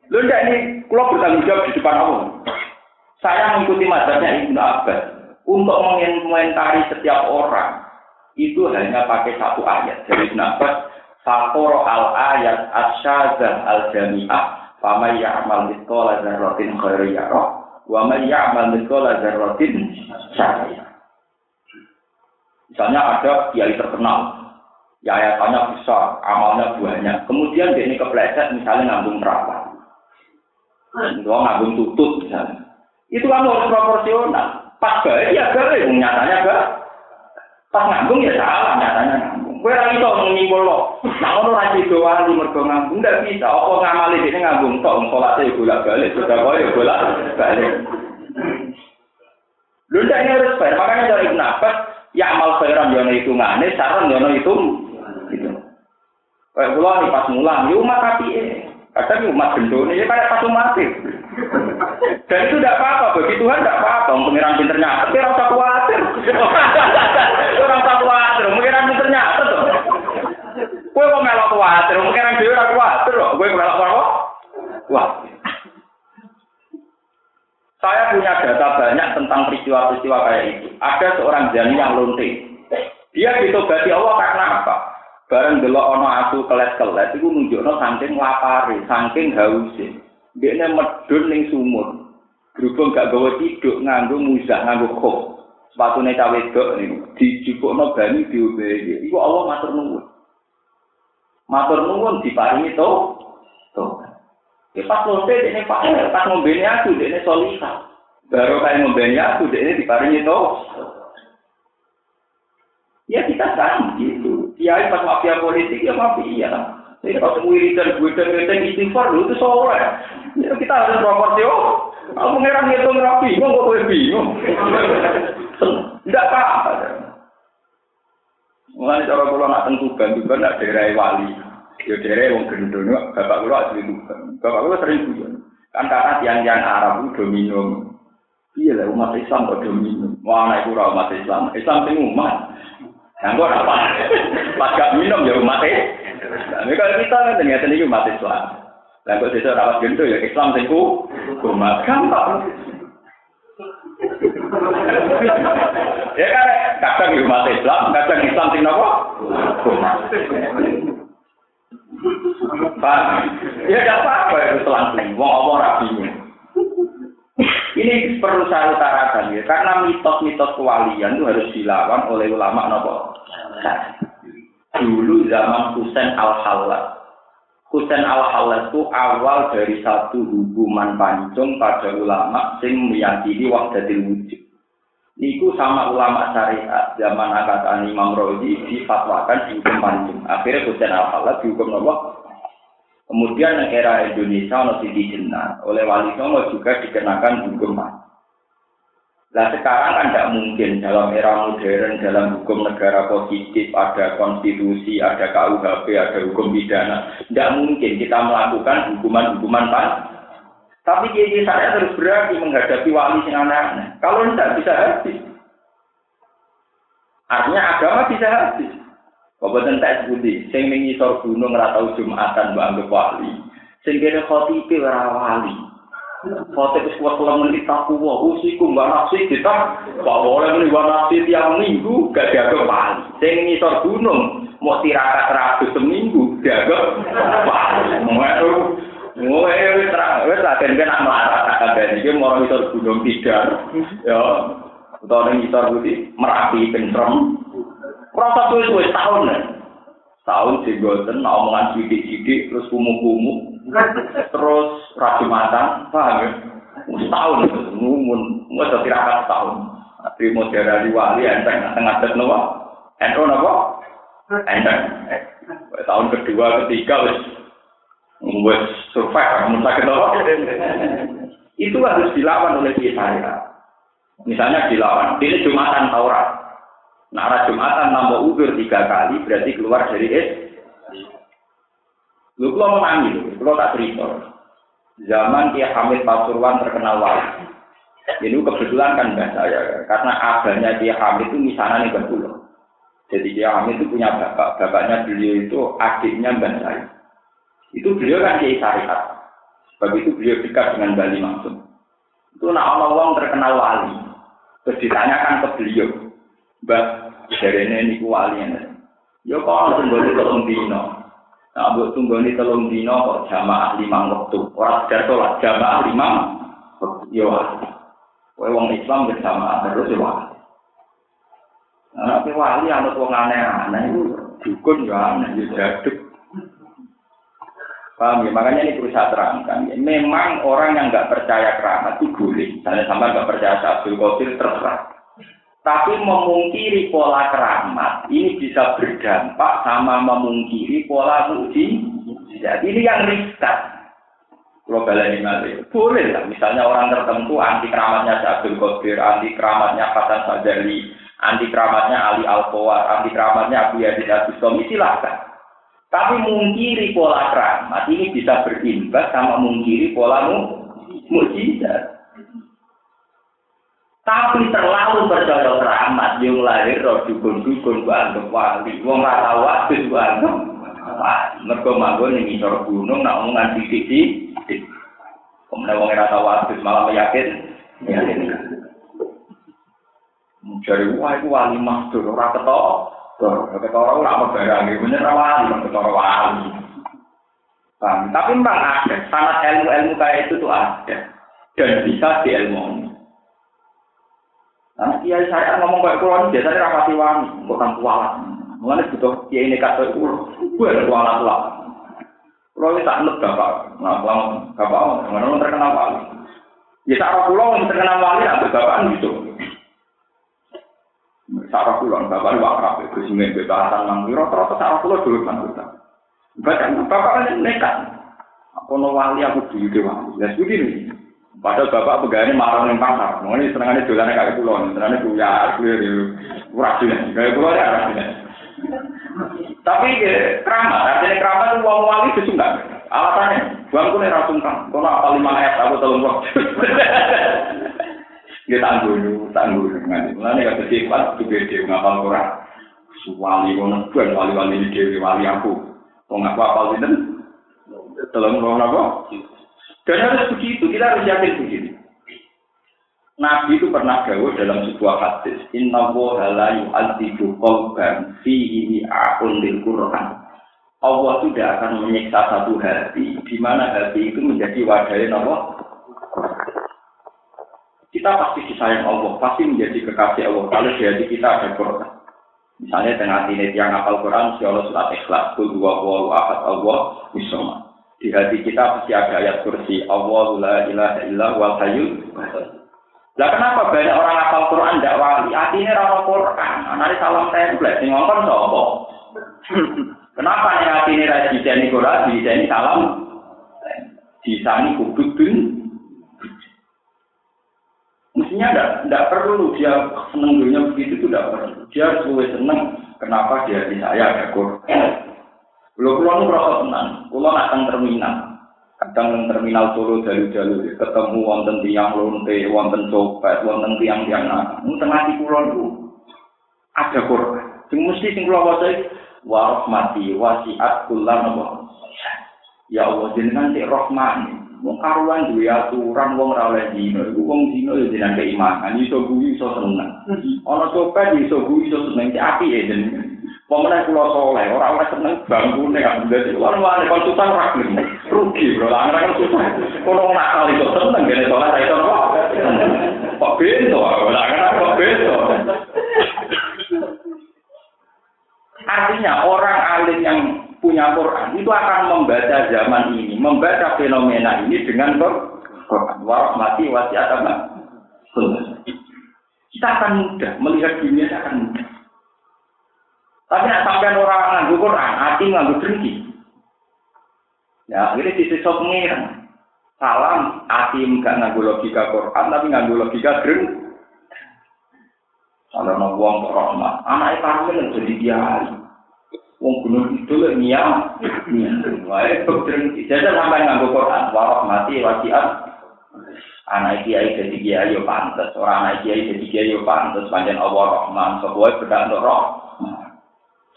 Lu ndak ini, kalau bertanggung jawab di depan Allah. Saya mengikuti mazhabnya Ibnu Abbas untuk mengomentari setiap orang itu hanya pakai satu ayat dari Ibnu Abbas. Fakor al ayat asyazah al jami'ah Fama ya'mal mithqala dzarratin khairan yara wa man ya'mal mithqala dzarratin syarran Misalnya ada kiai terkenal, yayasannya besar, amalnya banyak. Kemudian dia ini kepleset, misalnya ngambung perawan. Dua ngambung tutut misalnya. Itu kan harus proporsional. Pas baik ya baik, nyatanya gak. Pas ngambung ya salah, nyatanya ngambung. Kowe ora iso nyimpul lo. Nah ono ra sido wali mergo ngambung ndak bisa. Apa ngamali dene ngambung tok salate bolak-balik, sudah koyo bolak-balik. Lho ndak ini harus fair. Makanya dari Ibn Abbas, ya amal khairan yono hitungane, saran yono itu. Gitu. Kayak nih pas mulang, ya umat api Kadang umat gendone ya kayak pas umat Dan itu tidak apa-apa, bagi Tuhan tidak apa-apa. Pengiran pinternya, tapi rasa khawatir. Orang tak khawatir, pengiran pinternya, tuh. Kue kok melok khawatir, pengiran dia orang khawatir loh. Kue melok apa? Wah. Saya punya data banyak tentang peristiwa-peristiwa kayak itu. Ada seorang jani yang lonte. Dia ditobati Allah karena apa? Bareng delok ana aku kelet-kelet iku nunjukno saking lapare, saking hause. Dekne medun ning sumur. Berhubung gak gawe tiduk nganggo muzah nganggo kok. Sepatune cawe wedok niku dijupukno banyu diobehi. Iku Allah matur nuwun. Matur nuwun diparingi to. To. Ya pas lonte dekne Pak, pas ngombene aku dekne solihah. Baru kayak ngombene aku dekne diparingi to. Ya kita gitu. Kiai pas mafia politik ya mafia. Ini kalau wiridan gue dan istighfar dulu itu soleh. Ya, kita harus proporsi. Oh, aku mengira ngitung rapi, mau gue bingung. Tidak apa-apa. Mulai cara kalau nak tentukan juga nak daerah wali. Ya daerah yang gendong, bapak gue asli tuban. Bapak gue sering tuban. Kan karena tiang-tiang Arab itu dominum. Iya lah umat Islam kok dominum. Wah, anak itu umat Islam. Islam itu umat. Yang apa? Pas gak minum ya umat Nah, kalau kita kan ternyata ini umat Islam. Dan kok sesuatu rawat gendut ya Islam singku umat gampang. ya kan kadang umat Islam, kadang Islam sing nopo? Pak, ya tidak apa-apa itu selang-seling. Wong apa rapi ini perlu saya utarakan ya, karena mitos-mitos kewalian itu harus dilawan oleh ulama nopo. Dulu zaman Husain al Halal, Husain al Halal itu awal dari satu hubungan pancung pada ulama sing meyakini wahdatil wujud. Niku sama ulama syariat zaman angkatan Imam Rozi difatwakan dihukum pancung. Akhirnya Husain al Halal dihukum nopo Kemudian era Indonesia masih dijenah oleh Wali Songo juga dikenakan hukum mati. Nah sekarang kan tidak mungkin dalam era modern, dalam hukum negara positif, ada konstitusi, ada KUHP, ada hukum pidana. Tidak mungkin kita melakukan hukuman-hukuman pas. Tapi jadi saya terus berarti menghadapi wali yang aneh-aneh. Kalau tidak bisa habis. Artinya agama bisa habis. Kabupaten tak sebuti, sing ngisor gunung ra tau Jumatan mbak anggap wali. Sing kene khotipi ora wali. Khotip wis sebuah selama ini tak kuwa, usiku mbak nafsi kita, pak boleh ini mbak nafsi tiap minggu, gak jaga wali. Sing ngisor gunung, mau tirakat ratu seminggu, jaga wali. Mereka, mereka itu terang, itu lah, dan kena marah, tak ada ini, mau mengisor gunung tidak, ya. Utawa ngisor mengisor merapi, pencerong, Rasa suwe-suwe tahun nih. Tahun jenggoten omongan sidik-sidik terus kumuh-kumuh. Terus rajumatan, paham ya? Setahun itu, ngumun, mau tirakat setahun. Terima dari wali, enteng, tengah tengah nopo, enteng nopo, enteng. Tahun kedua, ketiga, wis wis survive, kamu sakit nopo. Itu harus dilawan oleh kita. Misalnya dilawan, ini Jumatan Taurat. Nah, arah Jumatan nambah udur tiga kali berarti keluar dari es. Lu kalau menangis, kalau tak cerita. Zaman dia Hamid Pasuruan terkenal wali. Ini kebetulan kan mbak saya, karena abahnya dia Hamid itu misalnya nih betul. Jadi dia Hamid itu punya bapak, bapaknya beliau itu adiknya mbak saya. Itu beliau kan kiai syariat. Sebab itu beliau dekat dengan Bali langsung. Itu nak Allah terkenal wali. Terus ditanyakan ke beliau, Mbak, dari ini niku wali Ya kok tunggoni telung dino. Nah, buat tunggoni telung dino kok jamaah lima waktu. Orang sekedar sholat jamaah lima. Ya wali. Kowe wong Islam bersama terus ya wali. Nah, tapi wali anut wong aneh-aneh itu dukun ya aneh, ya jaduk. Paham ya? Makanya ini perlu saya terangkan. Ya. Memang orang yang nggak percaya keramat itu boleh. Misalnya sampai nggak percaya Abdul Qadir terserah. Tapi memungkiri pola keramat ini bisa berdampak sama memungkiri pola mujizat. Ini yang riskan. Kalau ini nanti boleh lah. Misalnya orang tertentu anti keramatnya Abdul Qadir, anti keramatnya Hasan Sajali, anti keramatnya Ali Al anti keramatnya Abu Yazid Abdul silahkan. Tapi mungkiri pola keramat ini bisa berimbas sama mungkiri pola mujizat. Tapi terlalu percaya keramat yang lahir roh dukun-dukun ku anggap wali. Wong ora tau wadus ku anggap wali. Mergo manggon ning ngisor gunung nak omongan sithik-sithik. Kemudian wong ora tau wadus malah meyakin. Meyakin. Jadi wah itu wali masdur ora ketok. Ketok ora ora barang iki bener wali, ketok wali. Tapi memang ada, sangat ilmu-ilmu kayak itu tuh ada. Dan bisa diilmoni. Nah, kiai saya ngomong kayak kulon biasanya rapati wangi, bukan kualat. Mengenai butuh kiai ini kata itu, gue ada kualat lah. Kulo ini tak nut bapak, nah kalau bapak, mana terkenal wali. Ya cara kulo yang terkenal wali, ada bapak gitu. Cara kulo, bapak ini wakrab, sih nggak bebasan nang rata-rata cara kulo dulu kan kita. Bapak kan nekat. Aku no wali aku dulu wali. Ya begini. Padahal bapak pegawai marah ning pasar. Ini senengannya jualannya kayak pulau, senengannya punya clear, murah juga. Kayak pulau ya artinya. Tapi keramat, artinya keramat itu uang wali enggak. Alasannya, bangku nih rasung kan, kalau apa lima ayat aku tolong kok. Dia tangguh dulu, tangguh dengan itu. Mulanya kata sifat juga dia ngapal Quran. Wali ngono bukan wali-wali di wali aku. Kok ngaku apal itu? Tolong roh apa? Dan harus begitu, kita harus yakin begitu. Nabi itu pernah gawe dalam sebuah hadis, Inna woha la yu'adzibu qalban fihi akun lil Qur'an. Allah tidak akan menyiksa satu hati, di mana hati itu menjadi wadahnya Allah. Kita pasti disayang Allah, pasti menjadi kekasih Allah. Kalau di hati kita ada Quran. Misalnya dengan ini yang hafal Quran, si Allah surat ikhlas, kul dua ahad Allah, misalnya di hati kita pasti ada ayat kursi Allah la ilaha illa wal hayyul lah kenapa banyak orang hafal Quran tidak wali? Artinya rawa Quran, anaknya salam template, sing ngomong sopo. kenapa nih artinya ra dijani Quran, salam? Disani kubuk Mestinya tidak perlu dia seneng dunia begitu itu tidak perlu. Dia harus seneng. Kenapa dia di saya ada Quran? Kalau pulau merasa tenang, pulau nak terminal, kadang teng terminal Solo jalu-jalu ketemu wonten tiang lonte, wonten copet, wonten tiang tiang nak, tengah di pulau itu ada korban. Sing mesti sing pulau waca wa rahmati wasiat kullan Ya Allah jenengan sik rahman. Wong karuan duwe aturan wong ora oleh dino, iku wong dino ya jenengan keimanan, iso guyu iso seneng. Ana copet iso guyu iso seneng, cek api ya jenengan. Pemenang kula soleh, ora ora seneng bangkune kan dadi lan wani kon susah gelem. Rugi bro, lan kan susah. Kono nakal iso seneng gene soleh ra iso kok. Bento, ora kan kok bento. Artinya orang alim yang punya Quran itu akan membaca zaman ini, membaca fenomena ini dengan Quran. Warahmati wasiat apa? Kita akan mudah melihat dunia akan mudah. Tapi nak sampai orang nganggu Quran, hati nganggu dengki. Ya, ini sisi sok pengiran. Salam, hati enggak nganggu logika Quran, tapi nganggu logika dengki. Kalau nongwong rahmat, anaknya kami jadi kiai. Wong gunung itu lho niat, wae dokter jadi sampai nganggo Quran, warah mati wasiat. Anak kiai jadi kiai yo pantes, orang anak kiai jadi kiai yo pantes, panjang Allah Rahman, sebuah bedak roh.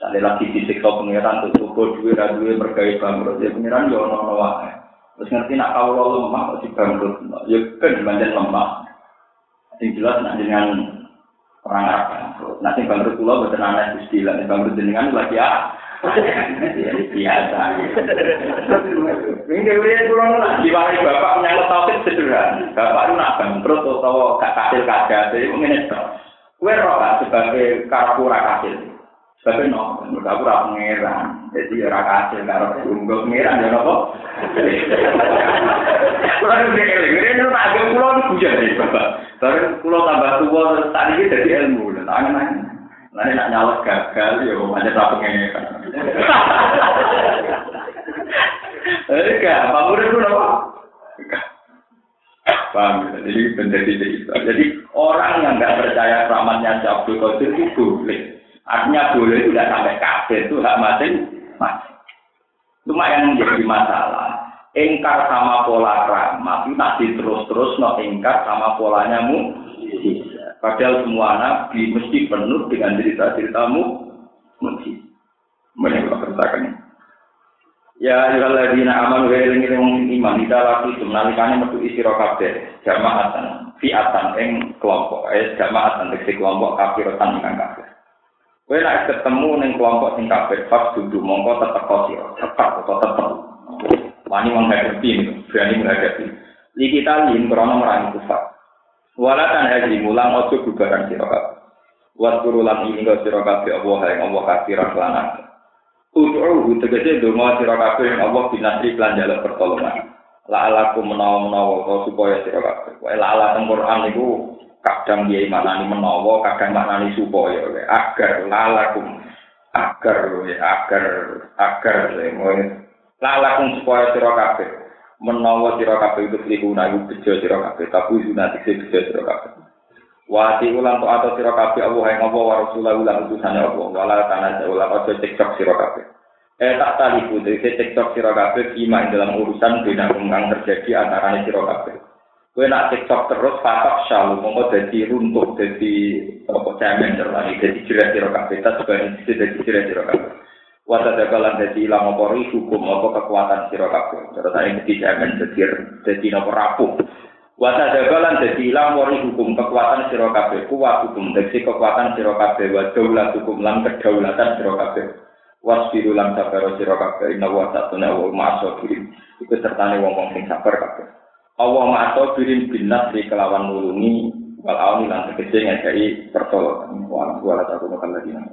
Sale lagi disiksa pangeran tuh cukup duwe ra duwe berkait bangkrut ya pangeran yo ono ono wae. Terus ngerti nak kalau lemah kok dibangkrut, ya kan panjang lemah. Sing jelas nak dengan orang Arab bangkrut. Nanti bangkrut pulau betul anak gusti lah. Bangkrut jenengan lagi ya. Biasa. Ini kemudian kurang lah. Diwari bapak menyangkut topik sederhana. Bapak itu nak bangkrut atau gak kasil. Jadi mungkin itu. Kue roh kan sebagai karapura kasil. Sebagai no, aku ora pangeran. Jadi ora kasil karo tunggu pangeran ya nopo. Kulo iki ngene tak agak iki bujan iki Bapak. Bareng kulo tambah tua terus tadi iki dadi ilmu. Tangan nang. Lah nek nyalek gagal ya pancen ra pangeran. Eh gak, pamure ku nopo? Paham, jadi menjadi itu. Jadi orang yang nggak percaya rahmatnya Abdul Qadir itu boleh. Artinya boleh itu tidak sampai kafir itu hak masing masing. Cuma yang menjadi masalah, engkar sama pola rahmat itu nanti terus-terus no engkar sama polanya mu. Padahal semua nabi mesti penuh dengan cerita-ceritamu mesti. Mereka katakan Ya ayyuhalladzina amanu wa elingi wong iman ida laki menalikane metu isi kabeh jamaatan fiatan ing kelompok eh jamaatan tegese kelompok kafirotan ingkang kafir. Kowe nek ketemu ning kelompok sing kafir pas dudu mongko tetep sira tetep atau tetep. Wani menghadapi berani menghadapi. Li kita lin krono merangi kufar wala tan haji mulang ojo bubaran sira kabeh. Wat kurulan ini kau sira kabeh Allah yang Allah kafiran kelanang Ud'uhu tegese donga sira kabeh ing Allah binasri lan jaluk pertolongan. La alaku menawa-menawa supaya sira kabeh. Wae la ala teng Quran niku kadang dia maknani menawa, kadang maknani supaya agar lalakum agar agar agar lalakum supaya sira kabeh. Menawa sira kabeh itu dikuna iku bejo sira kabeh. Tapi sunat sing bejo sira kabeh. Wati ulang to atau sira kabeh Allah yang Allah wa rasulah ulang utusane Allah wala tanah ulang aja cekcok sira kabeh. Eh tak taliku dari cekcok sira kabeh kima dalam urusan bina kang terjadi antara sira kabeh. Kowe nak cekcok terus patok syalu mongko dadi runtuh dadi apa cemen terlani dadi jerat sira kabeh tas sebagai dadi jerat sira kabeh. Wata dagalan dadi ilang apa hukum apa kekuatan sira kabeh. Terus ane dadi cemen dadi dadi napa rapuh. Wata jagalan jadi ilang wari hukum kekuatan siro kabeh. Kuat hukum desi kekuatan siro kabeh. Wa daulat hukum lan kedaulatan siro kabeh. Wasbiru lan sabaro siro kabeh. Inna itu sertane wong wong sing sabar Allah ma'aso birim binas di kelawan nulungi wal awni lan tegese ngajai pertolongan wa ala ta'ala ta'ala